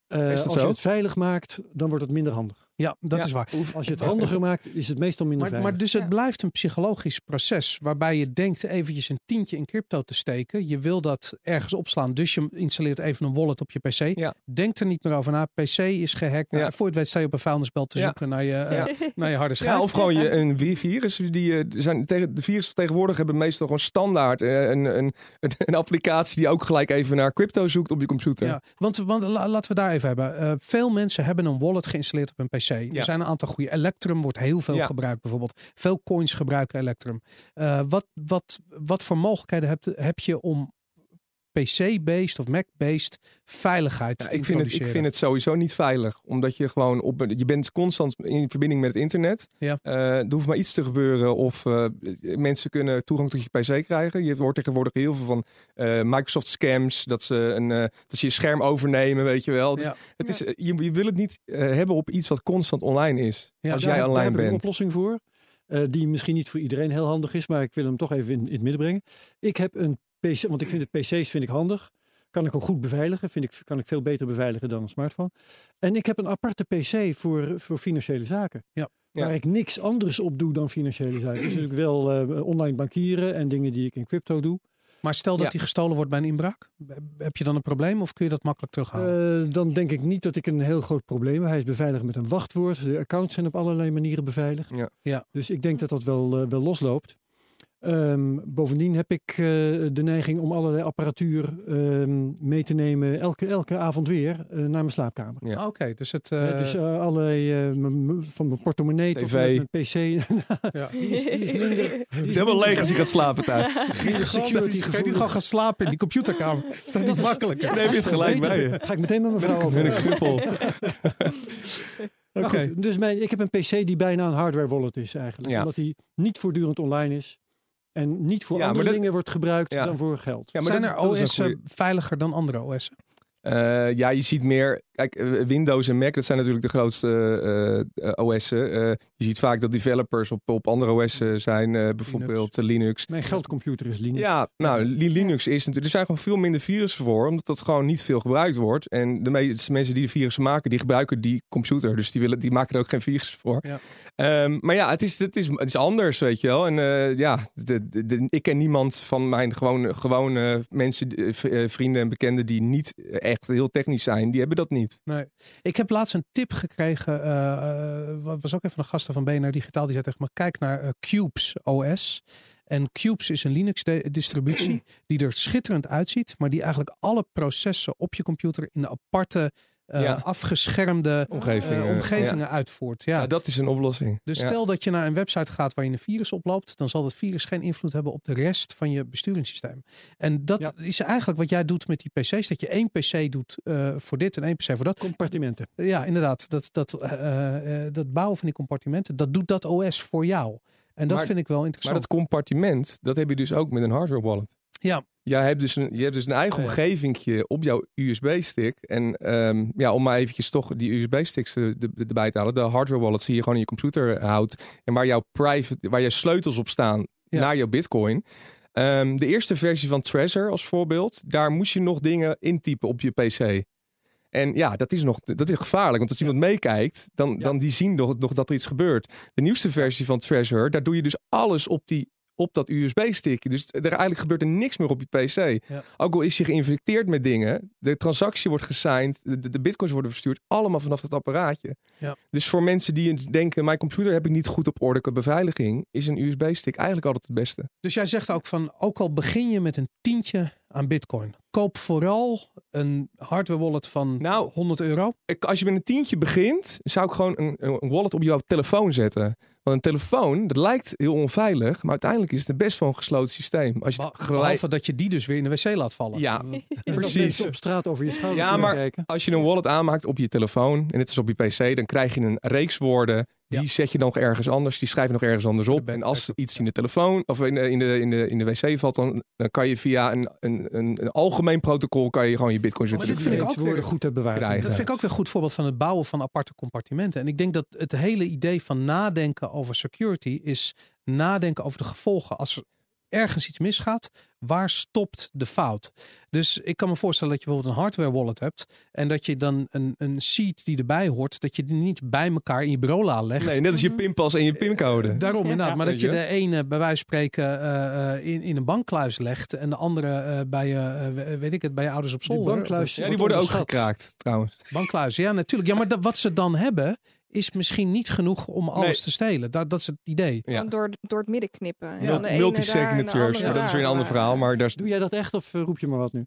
Eh, Is dat als zo? je het veilig maakt, dan wordt het minder handig. Ja, dat Ja. is waar. Als je het handiger maakt, is het meestal minder Maar, veilig. maar dus Ja. het blijft een psychologisch proces waarbij je denkt eventjes een tientje in crypto te steken. Je wil dat ergens opslaan, dus je installeert even een wallet op je pc. Ja. Denk er niet meer over na. PC is gehackt. Nou, Ja. voor je het weet sta je op een vuilnisbel te Ja. zoeken naar je, eh, naar je harde schijf. Ja, of gewoon je, een vi- virus. Die, eh, er zijn tegen, de virussen van tegenwoordig hebben meestal gewoon standaard eh, een, een, een, een applicatie die ook gelijk even naar crypto zoekt op je computer. Ja, want, want la- laten we daar even hebben. Eh, veel mensen hebben een wallet geïnstalleerd op een PC. Er zijn een aantal goede. Electrum wordt heel veel Ja. gebruikt bijvoorbeeld. Veel coins gebruiken Electrum. Eh, wat, wat, wat voor mogelijkheden heb, heb je om PC-based of Mac-based veiligheid Ja, ik, vind het, ik vind het sowieso niet veilig. Omdat je gewoon op je bent constant in verbinding met het internet. Ja. Eh, er hoeft maar iets te gebeuren of eh, mensen kunnen toegang tot je PC krijgen. Je hoort tegenwoordig heel veel van eh, Microsoft scams. Dat ze, een, eh, dat ze je scherm overnemen, weet je wel. Dus Ja. het is, je, je wil het niet eh, hebben op iets wat constant online is. Ja, als Daar- jij daar online heb ik een bent. oplossing voor. eh, die misschien niet voor iedereen heel handig is, maar ik wil hem toch even in, in het midden brengen. Ik heb een PC, want ik vind het PC's vind ik handig. Kan ik ook goed beveiligen. Vind ik, kan ik veel beter beveiligen dan een smartphone. En ik heb een aparte PC voor, voor financiële zaken. Ja. Waar Ja. ik niks anders op doe dan financiële zaken. Dus natuurlijk wel eh, online bankieren en dingen die ik in crypto doe. Maar stel dat Ja. die gestolen wordt bij een inbraak. Heb je dan een probleem of kun je dat makkelijk terughalen? Eh, dan denk ik niet dat ik een heel groot probleem heb. Hij is beveiligd met een wachtwoord. De accounts zijn op allerlei manieren beveiligd. Ja. Ja. Dus ik denk dat dat wel, eh, wel losloopt. Ehm, bovendien heb ik eh, de neiging om allerlei apparatuur ehm, mee te nemen, elke, elke avond weer, eh, naar mijn slaapkamer. Ja. Ah, Oké, dus het... Eh, dus allerlei, eh, van mijn portemonnee tot TV. mijn pc. ja. die, is, die is minder... die Het is helemaal leeg als je gaat slapen thuis. security Kan je niet gewoon gaan slapen in die computerkamer? Is dat niet makkelijker? Dan heb je het gelijk bij je. Ga ik meteen met mijn vrouw Met een over. knuppel. Maar Oké. dus mijn, ik heb een PC die bijna een hardware wallet is eigenlijk. Ja. Omdat die niet voortdurend online is. En niet voor Ja, andere dat- dingen wordt gebruikt Ja. dan voor geld. Ja, maar Zijn dat- er dat is een OS'en veiliger dan andere OS'en? Eh, ja, je ziet meer. Kijk, eh, Windows en Mac, dat zijn natuurlijk de grootste eh, eh, OS'en. Je ziet vaak dat developers op, op andere OS'en zijn, bijvoorbeeld Linux. Mijn geldcomputer is Linux. Ja, nou, Li- Linux is natuurlijk. Er zijn gewoon veel minder virussen voor, omdat dat gewoon niet veel gebruikt wordt. En de meeste mensen die de virussen maken, die gebruiken die computer. Dus die, willen, die maken er ook geen virussen voor. Ja. Ehm, maar ja, het is, het, is, het is anders, weet je wel. En ja, de, de, de- ik ken niemand van mijn gewone, gewone mensen, vrienden en bekenden die niet echt heel technisch zijn. Die hebben dat niet. Nee. Ik heb laatst een tip gekregen. eh, was ook even een gasten van BNR Digitaal. Die zei tegen me, kijk naar eh, Cubes OS. En Cubes is een Linux-distributie die er schitterend uitziet. Maar die eigenlijk alle processen op je computer in de aparte, eh, Ja. afgeschermde eh, omgevingen ja. uitvoert. Ja. Ja, dat is een oplossing. Dus Ja. stel dat je naar een website gaat waar je een virus oploopt, dan zal dat virus geen invloed hebben op de rest van je besturingssysteem. En dat Ja. is eigenlijk wat jij doet met die PC's, dat je één PC doet eh, voor dit en één PC voor dat. Compartimenten. Ja, inderdaad. Dat, dat, eh, eh, dat bouwen van die compartimenten, dat doet dat OS voor jou. En dat Maar- vind ik wel Maar interessant. dat compartiment, dat heb je dus ook met een hardware wallet. Ja. Jij hebt dus een, je hebt dus een eigen Ja, ja. omgevingje op jouw USB-stick. En ehm, ja, om maar eventjes toch die USB-sticks er- er- erbij te halen. De hardware wallet die je gewoon in je computer houdt. En waar jouw private, waar je sleutels op staan Ja. naar jouw bitcoin. Ehm, de eerste versie van Trezor als voorbeeld. Daar moest je nog dingen intypen op je PC. En ja, dat is nog dat is gevaarlijk. Want als iemand meekijkt, dan, dan die zien nog, nog dat er iets gebeurt. De nieuwste versie van Trezor, daar doe je dus alles op, die, op dat USB-stickje. Dus er eigenlijk gebeurt er niks meer op je PC. Ja. Ook al is je geïnfecteerd met dingen, de transactie wordt gesigned, de, de, bitcoins worden verstuurd, allemaal vanaf het apparaatje. Ja. Dus voor mensen die denken, mijn computer heb ik niet goed op orde qua beveiliging, is een USB-stick eigenlijk altijd het beste. Dus jij zegt ook van, ook al begin je met een tientje aan bitcoin, koop vooral een hardware wallet van Nou, 100 euro. Ik- als je met een tientje begint, zou ik gewoon een, een wallet op jouw telefoon zetten. Want een telefoon, dat lijkt heel onveilig, maar uiteindelijk is het best wel een gesloten systeem. Als je het Be- gelijk, Behalve dat je die dus weer in de wc laat vallen. ja, En dat precies. op straat over je schouder Ja, maar- kijken. Als je een wallet aanmaakt op je telefoon en het is op je PC, dan krijg je een reeks woorden. Die Ja. zet je nog ergens anders, die schrijf je nog ergens anders op. En als iets in de telefoon of in de, in de, in de, in de wc valt, dan, dan kan je via een, een, een, een algemeen protocol kan je gewoon je bitcoin Maar zetten. dit vind ik ook weer- goed bewaard. krijgen. Dat vind ik ook weer een goed voorbeeld van het bouwen van aparte compartimenten. En ik denk dat het hele idee van nadenken over security is nadenken over de gevolgen. Als er ergens iets misgaat, waar stopt de fout? Dus ik kan me voorstellen dat je bijvoorbeeld een hardware wallet hebt en dat je dan een, een seed die erbij hoort, dat je die niet bij elkaar in je bureau legt. Nee, net als je pinpas en je pincode. Daarom inderdaad. Maar dat je je? de ene bij wijze van spreken eh, eh, in, in een bankkluis legt en de andere eh, bij, je, eh, weet ik het, bij je ouders op Die zolder. bankkluis Ja, die worden ook gekraakt trouwens. Bankkluis, ja natuurlijk. Ja, maar dat, wat ze dan hebben is misschien niet genoeg om alles Nee. te stelen. Dat, dat is het idee. Ja. Door, door het midden knippen. De Multi-signatures, maar dat is weer een ander verhaal. Maar daar is, Doe jij dat echt of eh, roep je maar wat nu?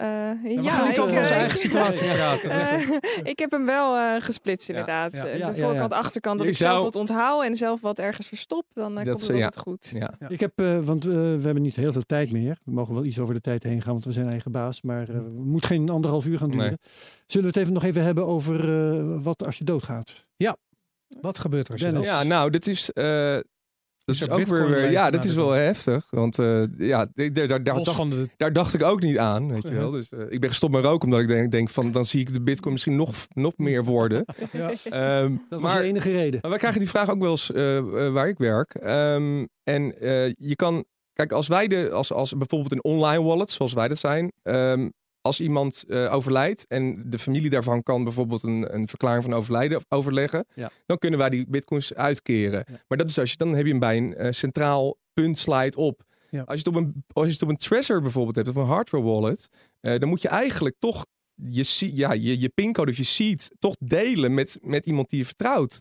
Eh, we ja, gaan niet ik, over eh, onze ik- eigen situatie praten. Eh, ik heb hem wel eh, gesplitst inderdaad. ja. Eh, Ja, de ja, voorkant, ja. achterkant. Dat Je ik zelf wat onthoud en zelf wat ergens verstop. Dan eh, komt het ja. altijd goed. ja. Ja. Ik heb, eh, want eh, we hebben niet heel veel tijd meer. We mogen wel iets over de tijd heen gaan, want we zijn eigen baas. Maar eh, het moet geen anderhalf uur gaan duren. Nee. Zullen we het even nog even hebben over eh, wat als je doodgaat? Wat gebeurt er als je dat- ja, nou, dit is. Dat Is is ook weer, ja, na is wel heftig. Want eh, ja, daar, daar, daar, dacht, van de, daar dacht ik ook niet aan. Weet je wel. Dus, eh, ik ben gestopt met roken omdat ik denk, denk van dan zie ik de bitcoin misschien nog, nog meer worden. Ja, Ehm, dat was maar, de enige reden. maar wij krijgen die vraag ook wel eens eh, waar ik werk. Ehm, en je kan, kijk, als wij de, als, als bijvoorbeeld een online wallet, zoals wij dat zijn, ehm, als iemand eh, overlijdt en de familie daarvan kan bijvoorbeeld een, een verklaring van overlijden overleggen, Ja. dan kunnen wij die bitcoins uitkeren. Ja. Maar dat is als je dan heb je hem bij een eh, centraal punt slide op. Ja. Als, je het op een, als je het op een Trezor bijvoorbeeld hebt, of een hardware wallet, eh, dan moet je eigenlijk toch je, ja, je, je pincode of je seed toch delen met, met iemand die je vertrouwt.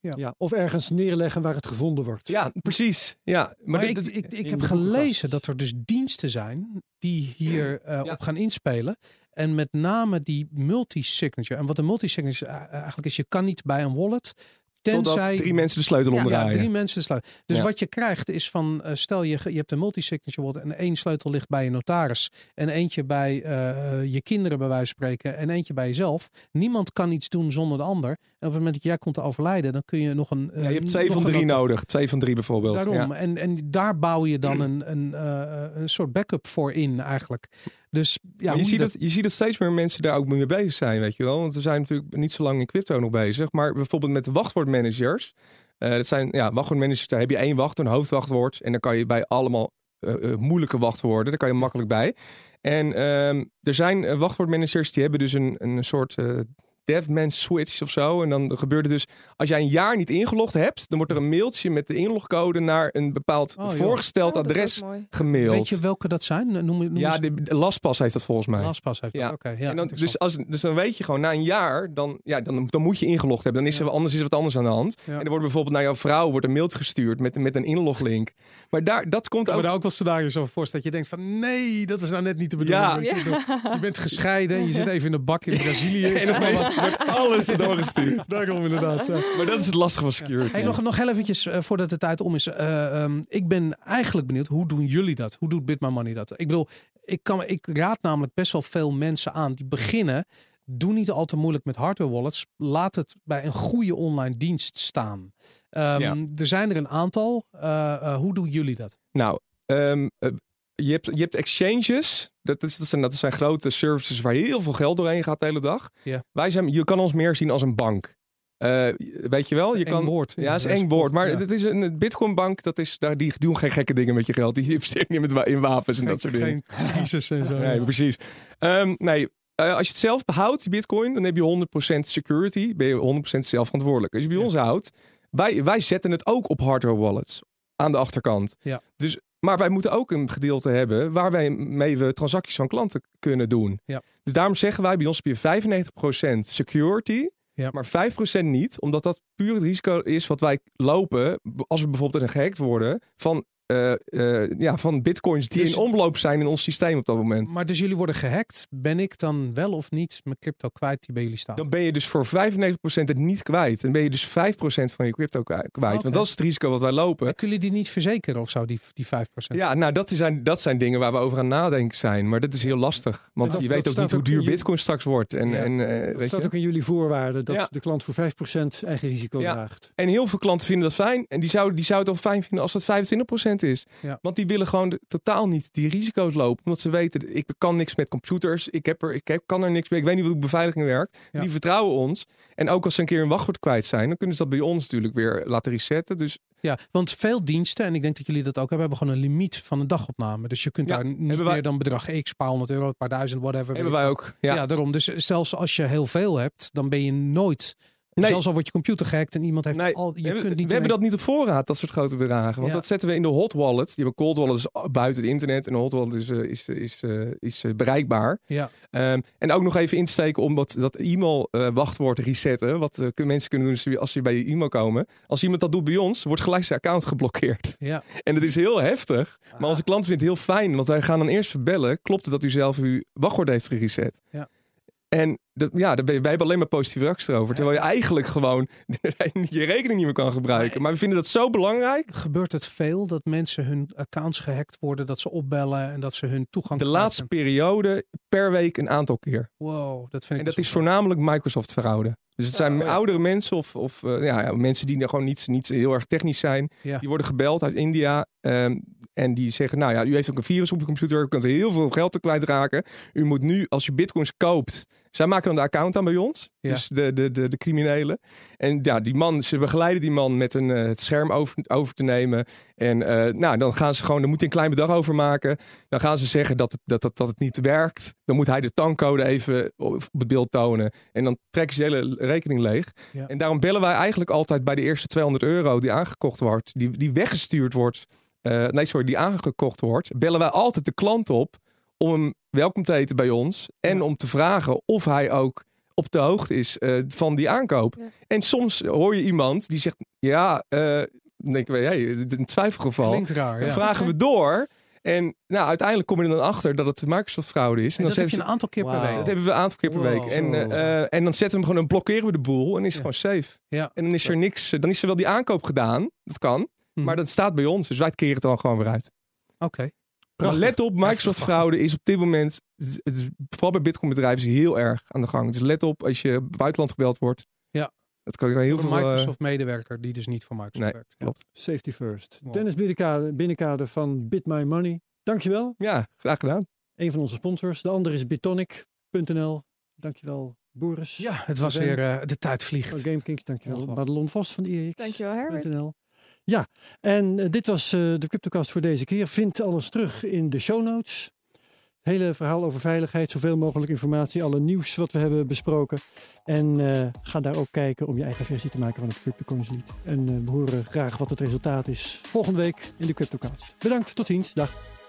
Ja, of ergens neerleggen waar het gevonden wordt. Ja, precies. Ja, maar, Maar dit- ik, dit- ik, heb gelezen dat er dus diensten zijn die hier eh, Ja. op gaan inspelen. En met name die multi-signature. En wat een multi-signature eigenlijk is, je kan niet bij een wallet. Totdat Tenzij drie mensen de sleutel omdraaien. ja, drie mensen sluiten. Dus Ja. wat je krijgt is van, eh, stel je, je hebt een multi-signature wallet en één sleutel ligt bij je notaris en eentje bij eh, je kinderen bij wijze van spreken en eentje bij jezelf. Niemand kan iets doen zonder de ander. En op het moment dat jij komt te overlijden, dan kun je nog een... Ja, je hebt eh, twee van drie nodig. Twee van drie bijvoorbeeld. Daarom. En, en daar bouw je dan een, een, eh, een soort backup voor in eigenlijk. Dus ja, je, ziet dat- dat, je ziet dat steeds meer mensen daar ook mee bezig zijn, weet je wel. Want we zijn natuurlijk niet zo lang in crypto nog bezig. Maar bijvoorbeeld met de wachtwoordmanagers. Eh, dat zijn ja, wachtwoordmanagers, daar heb je één wacht, een hoofdwachtwoord. En dan kan je bij allemaal eh, eh, moeilijke wachtwoorden, daar kan je makkelijk bij. En ehm, er zijn wachtwoordmanagers die hebben dus een, een soort devman switch of zo. En dan gebeurt het dus, als jij een jaar niet ingelogd hebt, dan wordt er een mailtje met de inlogcode naar een bepaald Oh, voorgesteld Oh, dat adres gemaild. Weet je welke dat zijn? Noem, noem ja, de, de lastpas heeft dat volgens mij. Lastpas heeft dat. Ja. Oké, ja, en dan, dus, als, dus dan weet je gewoon, na een jaar, dan, ja, dan, dan moet je ingelogd hebben. Dan is er anders, is er wat anders aan de hand. Ja. En er wordt bijvoorbeeld naar jouw vrouw wordt een mailtje gestuurd met, met een inloglink. Maar daar, dat komt Ik kan ook... me daar ook wel scenario's over voorstellen. Dat je denkt van nee, dat is nou net niet de bedoeling. Ja. Want Je, bent gescheiden en je zit even in de bak in Brazilië. En maar opeens. wordt alles doorgestuurd. Daarom inderdaad. ja. Maar dat is het lastige van security. Hey, nog, nog heel eventjes eh, voordat de tijd om is. Eh, ehm, ik ben eigenlijk benieuwd, hoe doen jullie dat? Hoe doet Bit My Money dat? Ik bedoel, ik, kan, ik raad namelijk best wel veel mensen aan die beginnen. Doe niet al te moeilijk met hardware wallets. Laat het bij een goede online dienst staan. Ehm, Ja. Er zijn er een aantal. Eh, eh, hoe doen jullie dat? Nou, ehm, eh, je, hebt, je hebt exchanges. Dat, is, dat, zijn, dat zijn grote services waar heel veel geld doorheen gaat de hele dag. Ja. Wij zijn, je kan ons meer zien als een bank. Eh, weet je wel? Je Eng kan, woord. Ja, is eng woord. Maar Ja. het is een Bitcoin bank. Dat is, daar, die doen geen gekke dingen met je geld. Die investeren niet met, in wapens en dat soort dingen. Geen crisis en zo. Nee, precies. Ehm, nee, eh, als je het zelf behoudt, die bitcoin, dan heb je 100% security. Ben je 100% zelf verantwoordelijk. Als je bij ons houdt, wij, wij zetten het ook op hardware wallets aan de achterkant. Ja. Dus, maar wij moeten ook een gedeelte hebben waar wij mee we transacties van klanten kunnen doen. Ja. Dus daarom zeggen wij bij ons heb je 95% security. Ja. Maar 5% niet, omdat dat puur het risico is wat wij lopen als we bijvoorbeeld gehackt worden van, eh, eh, ja, van bitcoins die Dus- in omloop zijn in ons systeem op dat moment. Maar dus jullie worden gehackt. Ben ik dan wel of niet mijn crypto kwijt die bij jullie staat? Dan ben je dus voor 95% het niet kwijt. Dan ben je dus 5% van je crypto kwijt. Want dat is het risico wat wij lopen. Maar Kunnen jullie die niet verzekeren of zo, die, die 5%? Ja, nou dat zijn, dat zijn dingen waar we over aan nadenken zijn. Maar dat is heel lastig. Want Dat- je dat weet ook niet hoe duur bitcoin straks wordt. En, Ja. en, eh, Dat weet staat je? ook in jullie voorwaarden dat Ja. de klant voor 5% eigen risico Ja. draagt. En heel veel klanten vinden dat fijn. En die zouden die zou het wel fijn vinden als het 25% is. Ja. Want die willen gewoon de- totaal niet die risico's lopen. Omdat ze weten, ik kan niks met computers. Ik, heb er, ik heb, kan er niks mee. Ik weet niet hoe beveiliging werkt. Ja. Die vertrouwen ons. En ook als ze een keer een wachtwoord kwijt zijn, dan kunnen ze dat bij ons natuurlijk weer laten resetten. Dus Ja, want veel diensten, en ik denk dat jullie dat ook hebben, hebben gewoon een limiet van een dagopname. Dus je kunt Ja, daar niet wij- meer dan bedrag X, paar honderd euro, een paar duizend, whatever. hebben wij ook. Ja. Ja. daarom. Dus zelfs als je heel veel hebt, dan ben je nooit. Nee. Zelfs al wordt je computer gehackt en iemand heeft Nee, al. Je we, kunt we niet. hebben dat niet op voorraad, dat soort grote bedragen. Want Ja. dat zetten we in de hot wallet. Die hebben cold wallet is buiten het internet. En de hot wallet is, eh, is, is, eh, is eh, bereikbaar. Ja. Ehm, en ook nog even insteken om dat, dat e-mail wachtwoord te resetten. Wat mensen kunnen doen als ze- als ze bij je e-mail komen. Als iemand dat doet bij ons, wordt gelijk zijn account geblokkeerd. Ja. En dat is heel heftig. Maar onze klant vindt het heel fijn. Want wij gaan dan eerst verbellen. Klopt het dat u zelf uw wachtwoord heeft gereset? Ja. En ja, wij hebben alleen maar positieve reacties erover. Terwijl je eigenlijk gewoon je rekening niet meer kan gebruiken. Maar we vinden dat zo belangrijk. Gebeurt het veel dat mensen hun accounts gehackt worden, dat ze opbellen en dat ze hun toegang. De laatste periode per week een aantal keer. Wow, dat vind ik. En dat is voornamelijk Microsoft fraude. Dus het zijn Oh, ja. oudere mensen of, of eh, ja, ja, mensen die gewoon niet, niet heel erg technisch zijn. Ja. Die worden gebeld uit India. ehm, en die zeggen, nou ja, u heeft ook een virus op uw computer. U kunt er heel veel geld te kwijtraken. U moet nu, als je bitcoins koopt... Zij maken dan de account aan bij ons. Dus de, de, de, de criminelen. En ja, die man, ze begeleiden die man met een, eh, het scherm over, over te nemen. En eh, nou, dan gaan ze gewoon, dan moet hij een klein bedrag overmaken. Dan gaan ze zeggen dat het, dat, dat, dat het niet werkt. Dan moet hij de tankcode even op het beeld tonen. En dan trekken ze hele rekening leeg. Ja. En daarom bellen wij eigenlijk altijd bij de eerste 200 euro die aangekocht wordt, die, die weggestuurd wordt eh, nee sorry, die aangekocht wordt, bellen wij altijd de klant op om hem welkom te heten bij ons. En Ja. om te vragen of hij ook op de hoogte is eh, van die aankoop. Ja. En soms hoor je iemand die zegt, ja, dan denken we, hey, een twijfelgeval. Klinkt raar, Dan vragen we door. En nou, uiteindelijk kom je er dan achter dat het Microsoft fraude is. En dat dan heb je een aantal keer per week. dat hebben we een aantal keer per Wow. week. En, eh, eh, en dan zetten we hem gewoon, dan blokkeren we de boel en is het Ja. gewoon safe. Ja. En dan is er niks, eh, dan is er wel die aankoop gedaan. Dat kan. Mhm. Maar dat staat bij ons, dus wij keren het dan gewoon weer uit. Oké. Maar Prachtig. let op, Microsoft fraude is op dit moment, het is, vooral bij Bitcoin bedrijven, is heel erg aan de gang. Dus let op als je buitenland gebeld wordt. Dat kan je heel Heel veel... eh, Microsoft-medewerker die dus niet voor Microsoft nee, werkt. Ja. klopt. Safety first. Wow. Dennis Binnenkader, Binnenkader van Bit My Money. Dankjewel. Ja, graag gedaan. Een van onze sponsors. De andere is bitonic.nl. Dankjewel Boris. Ja, het was Ben- weer eh, de tijd vliegt. GameKings. Dankjewel Ongelooflijk. Madelon Vos van IEX. Dankjewel Herbert. .nl. Ja, en eh, dit was eh, de CryptoCast voor deze keer. Vind alles terug in de show notes. Hele verhaal over veiligheid, zoveel mogelijk informatie, alle nieuws wat we hebben besproken. En eh, ga daar ook kijken om je eigen versie te maken van het CryptoCoins. En eh, we horen graag wat het resultaat is volgende week in de CryptoCast. Bedankt, tot ziens. Dag.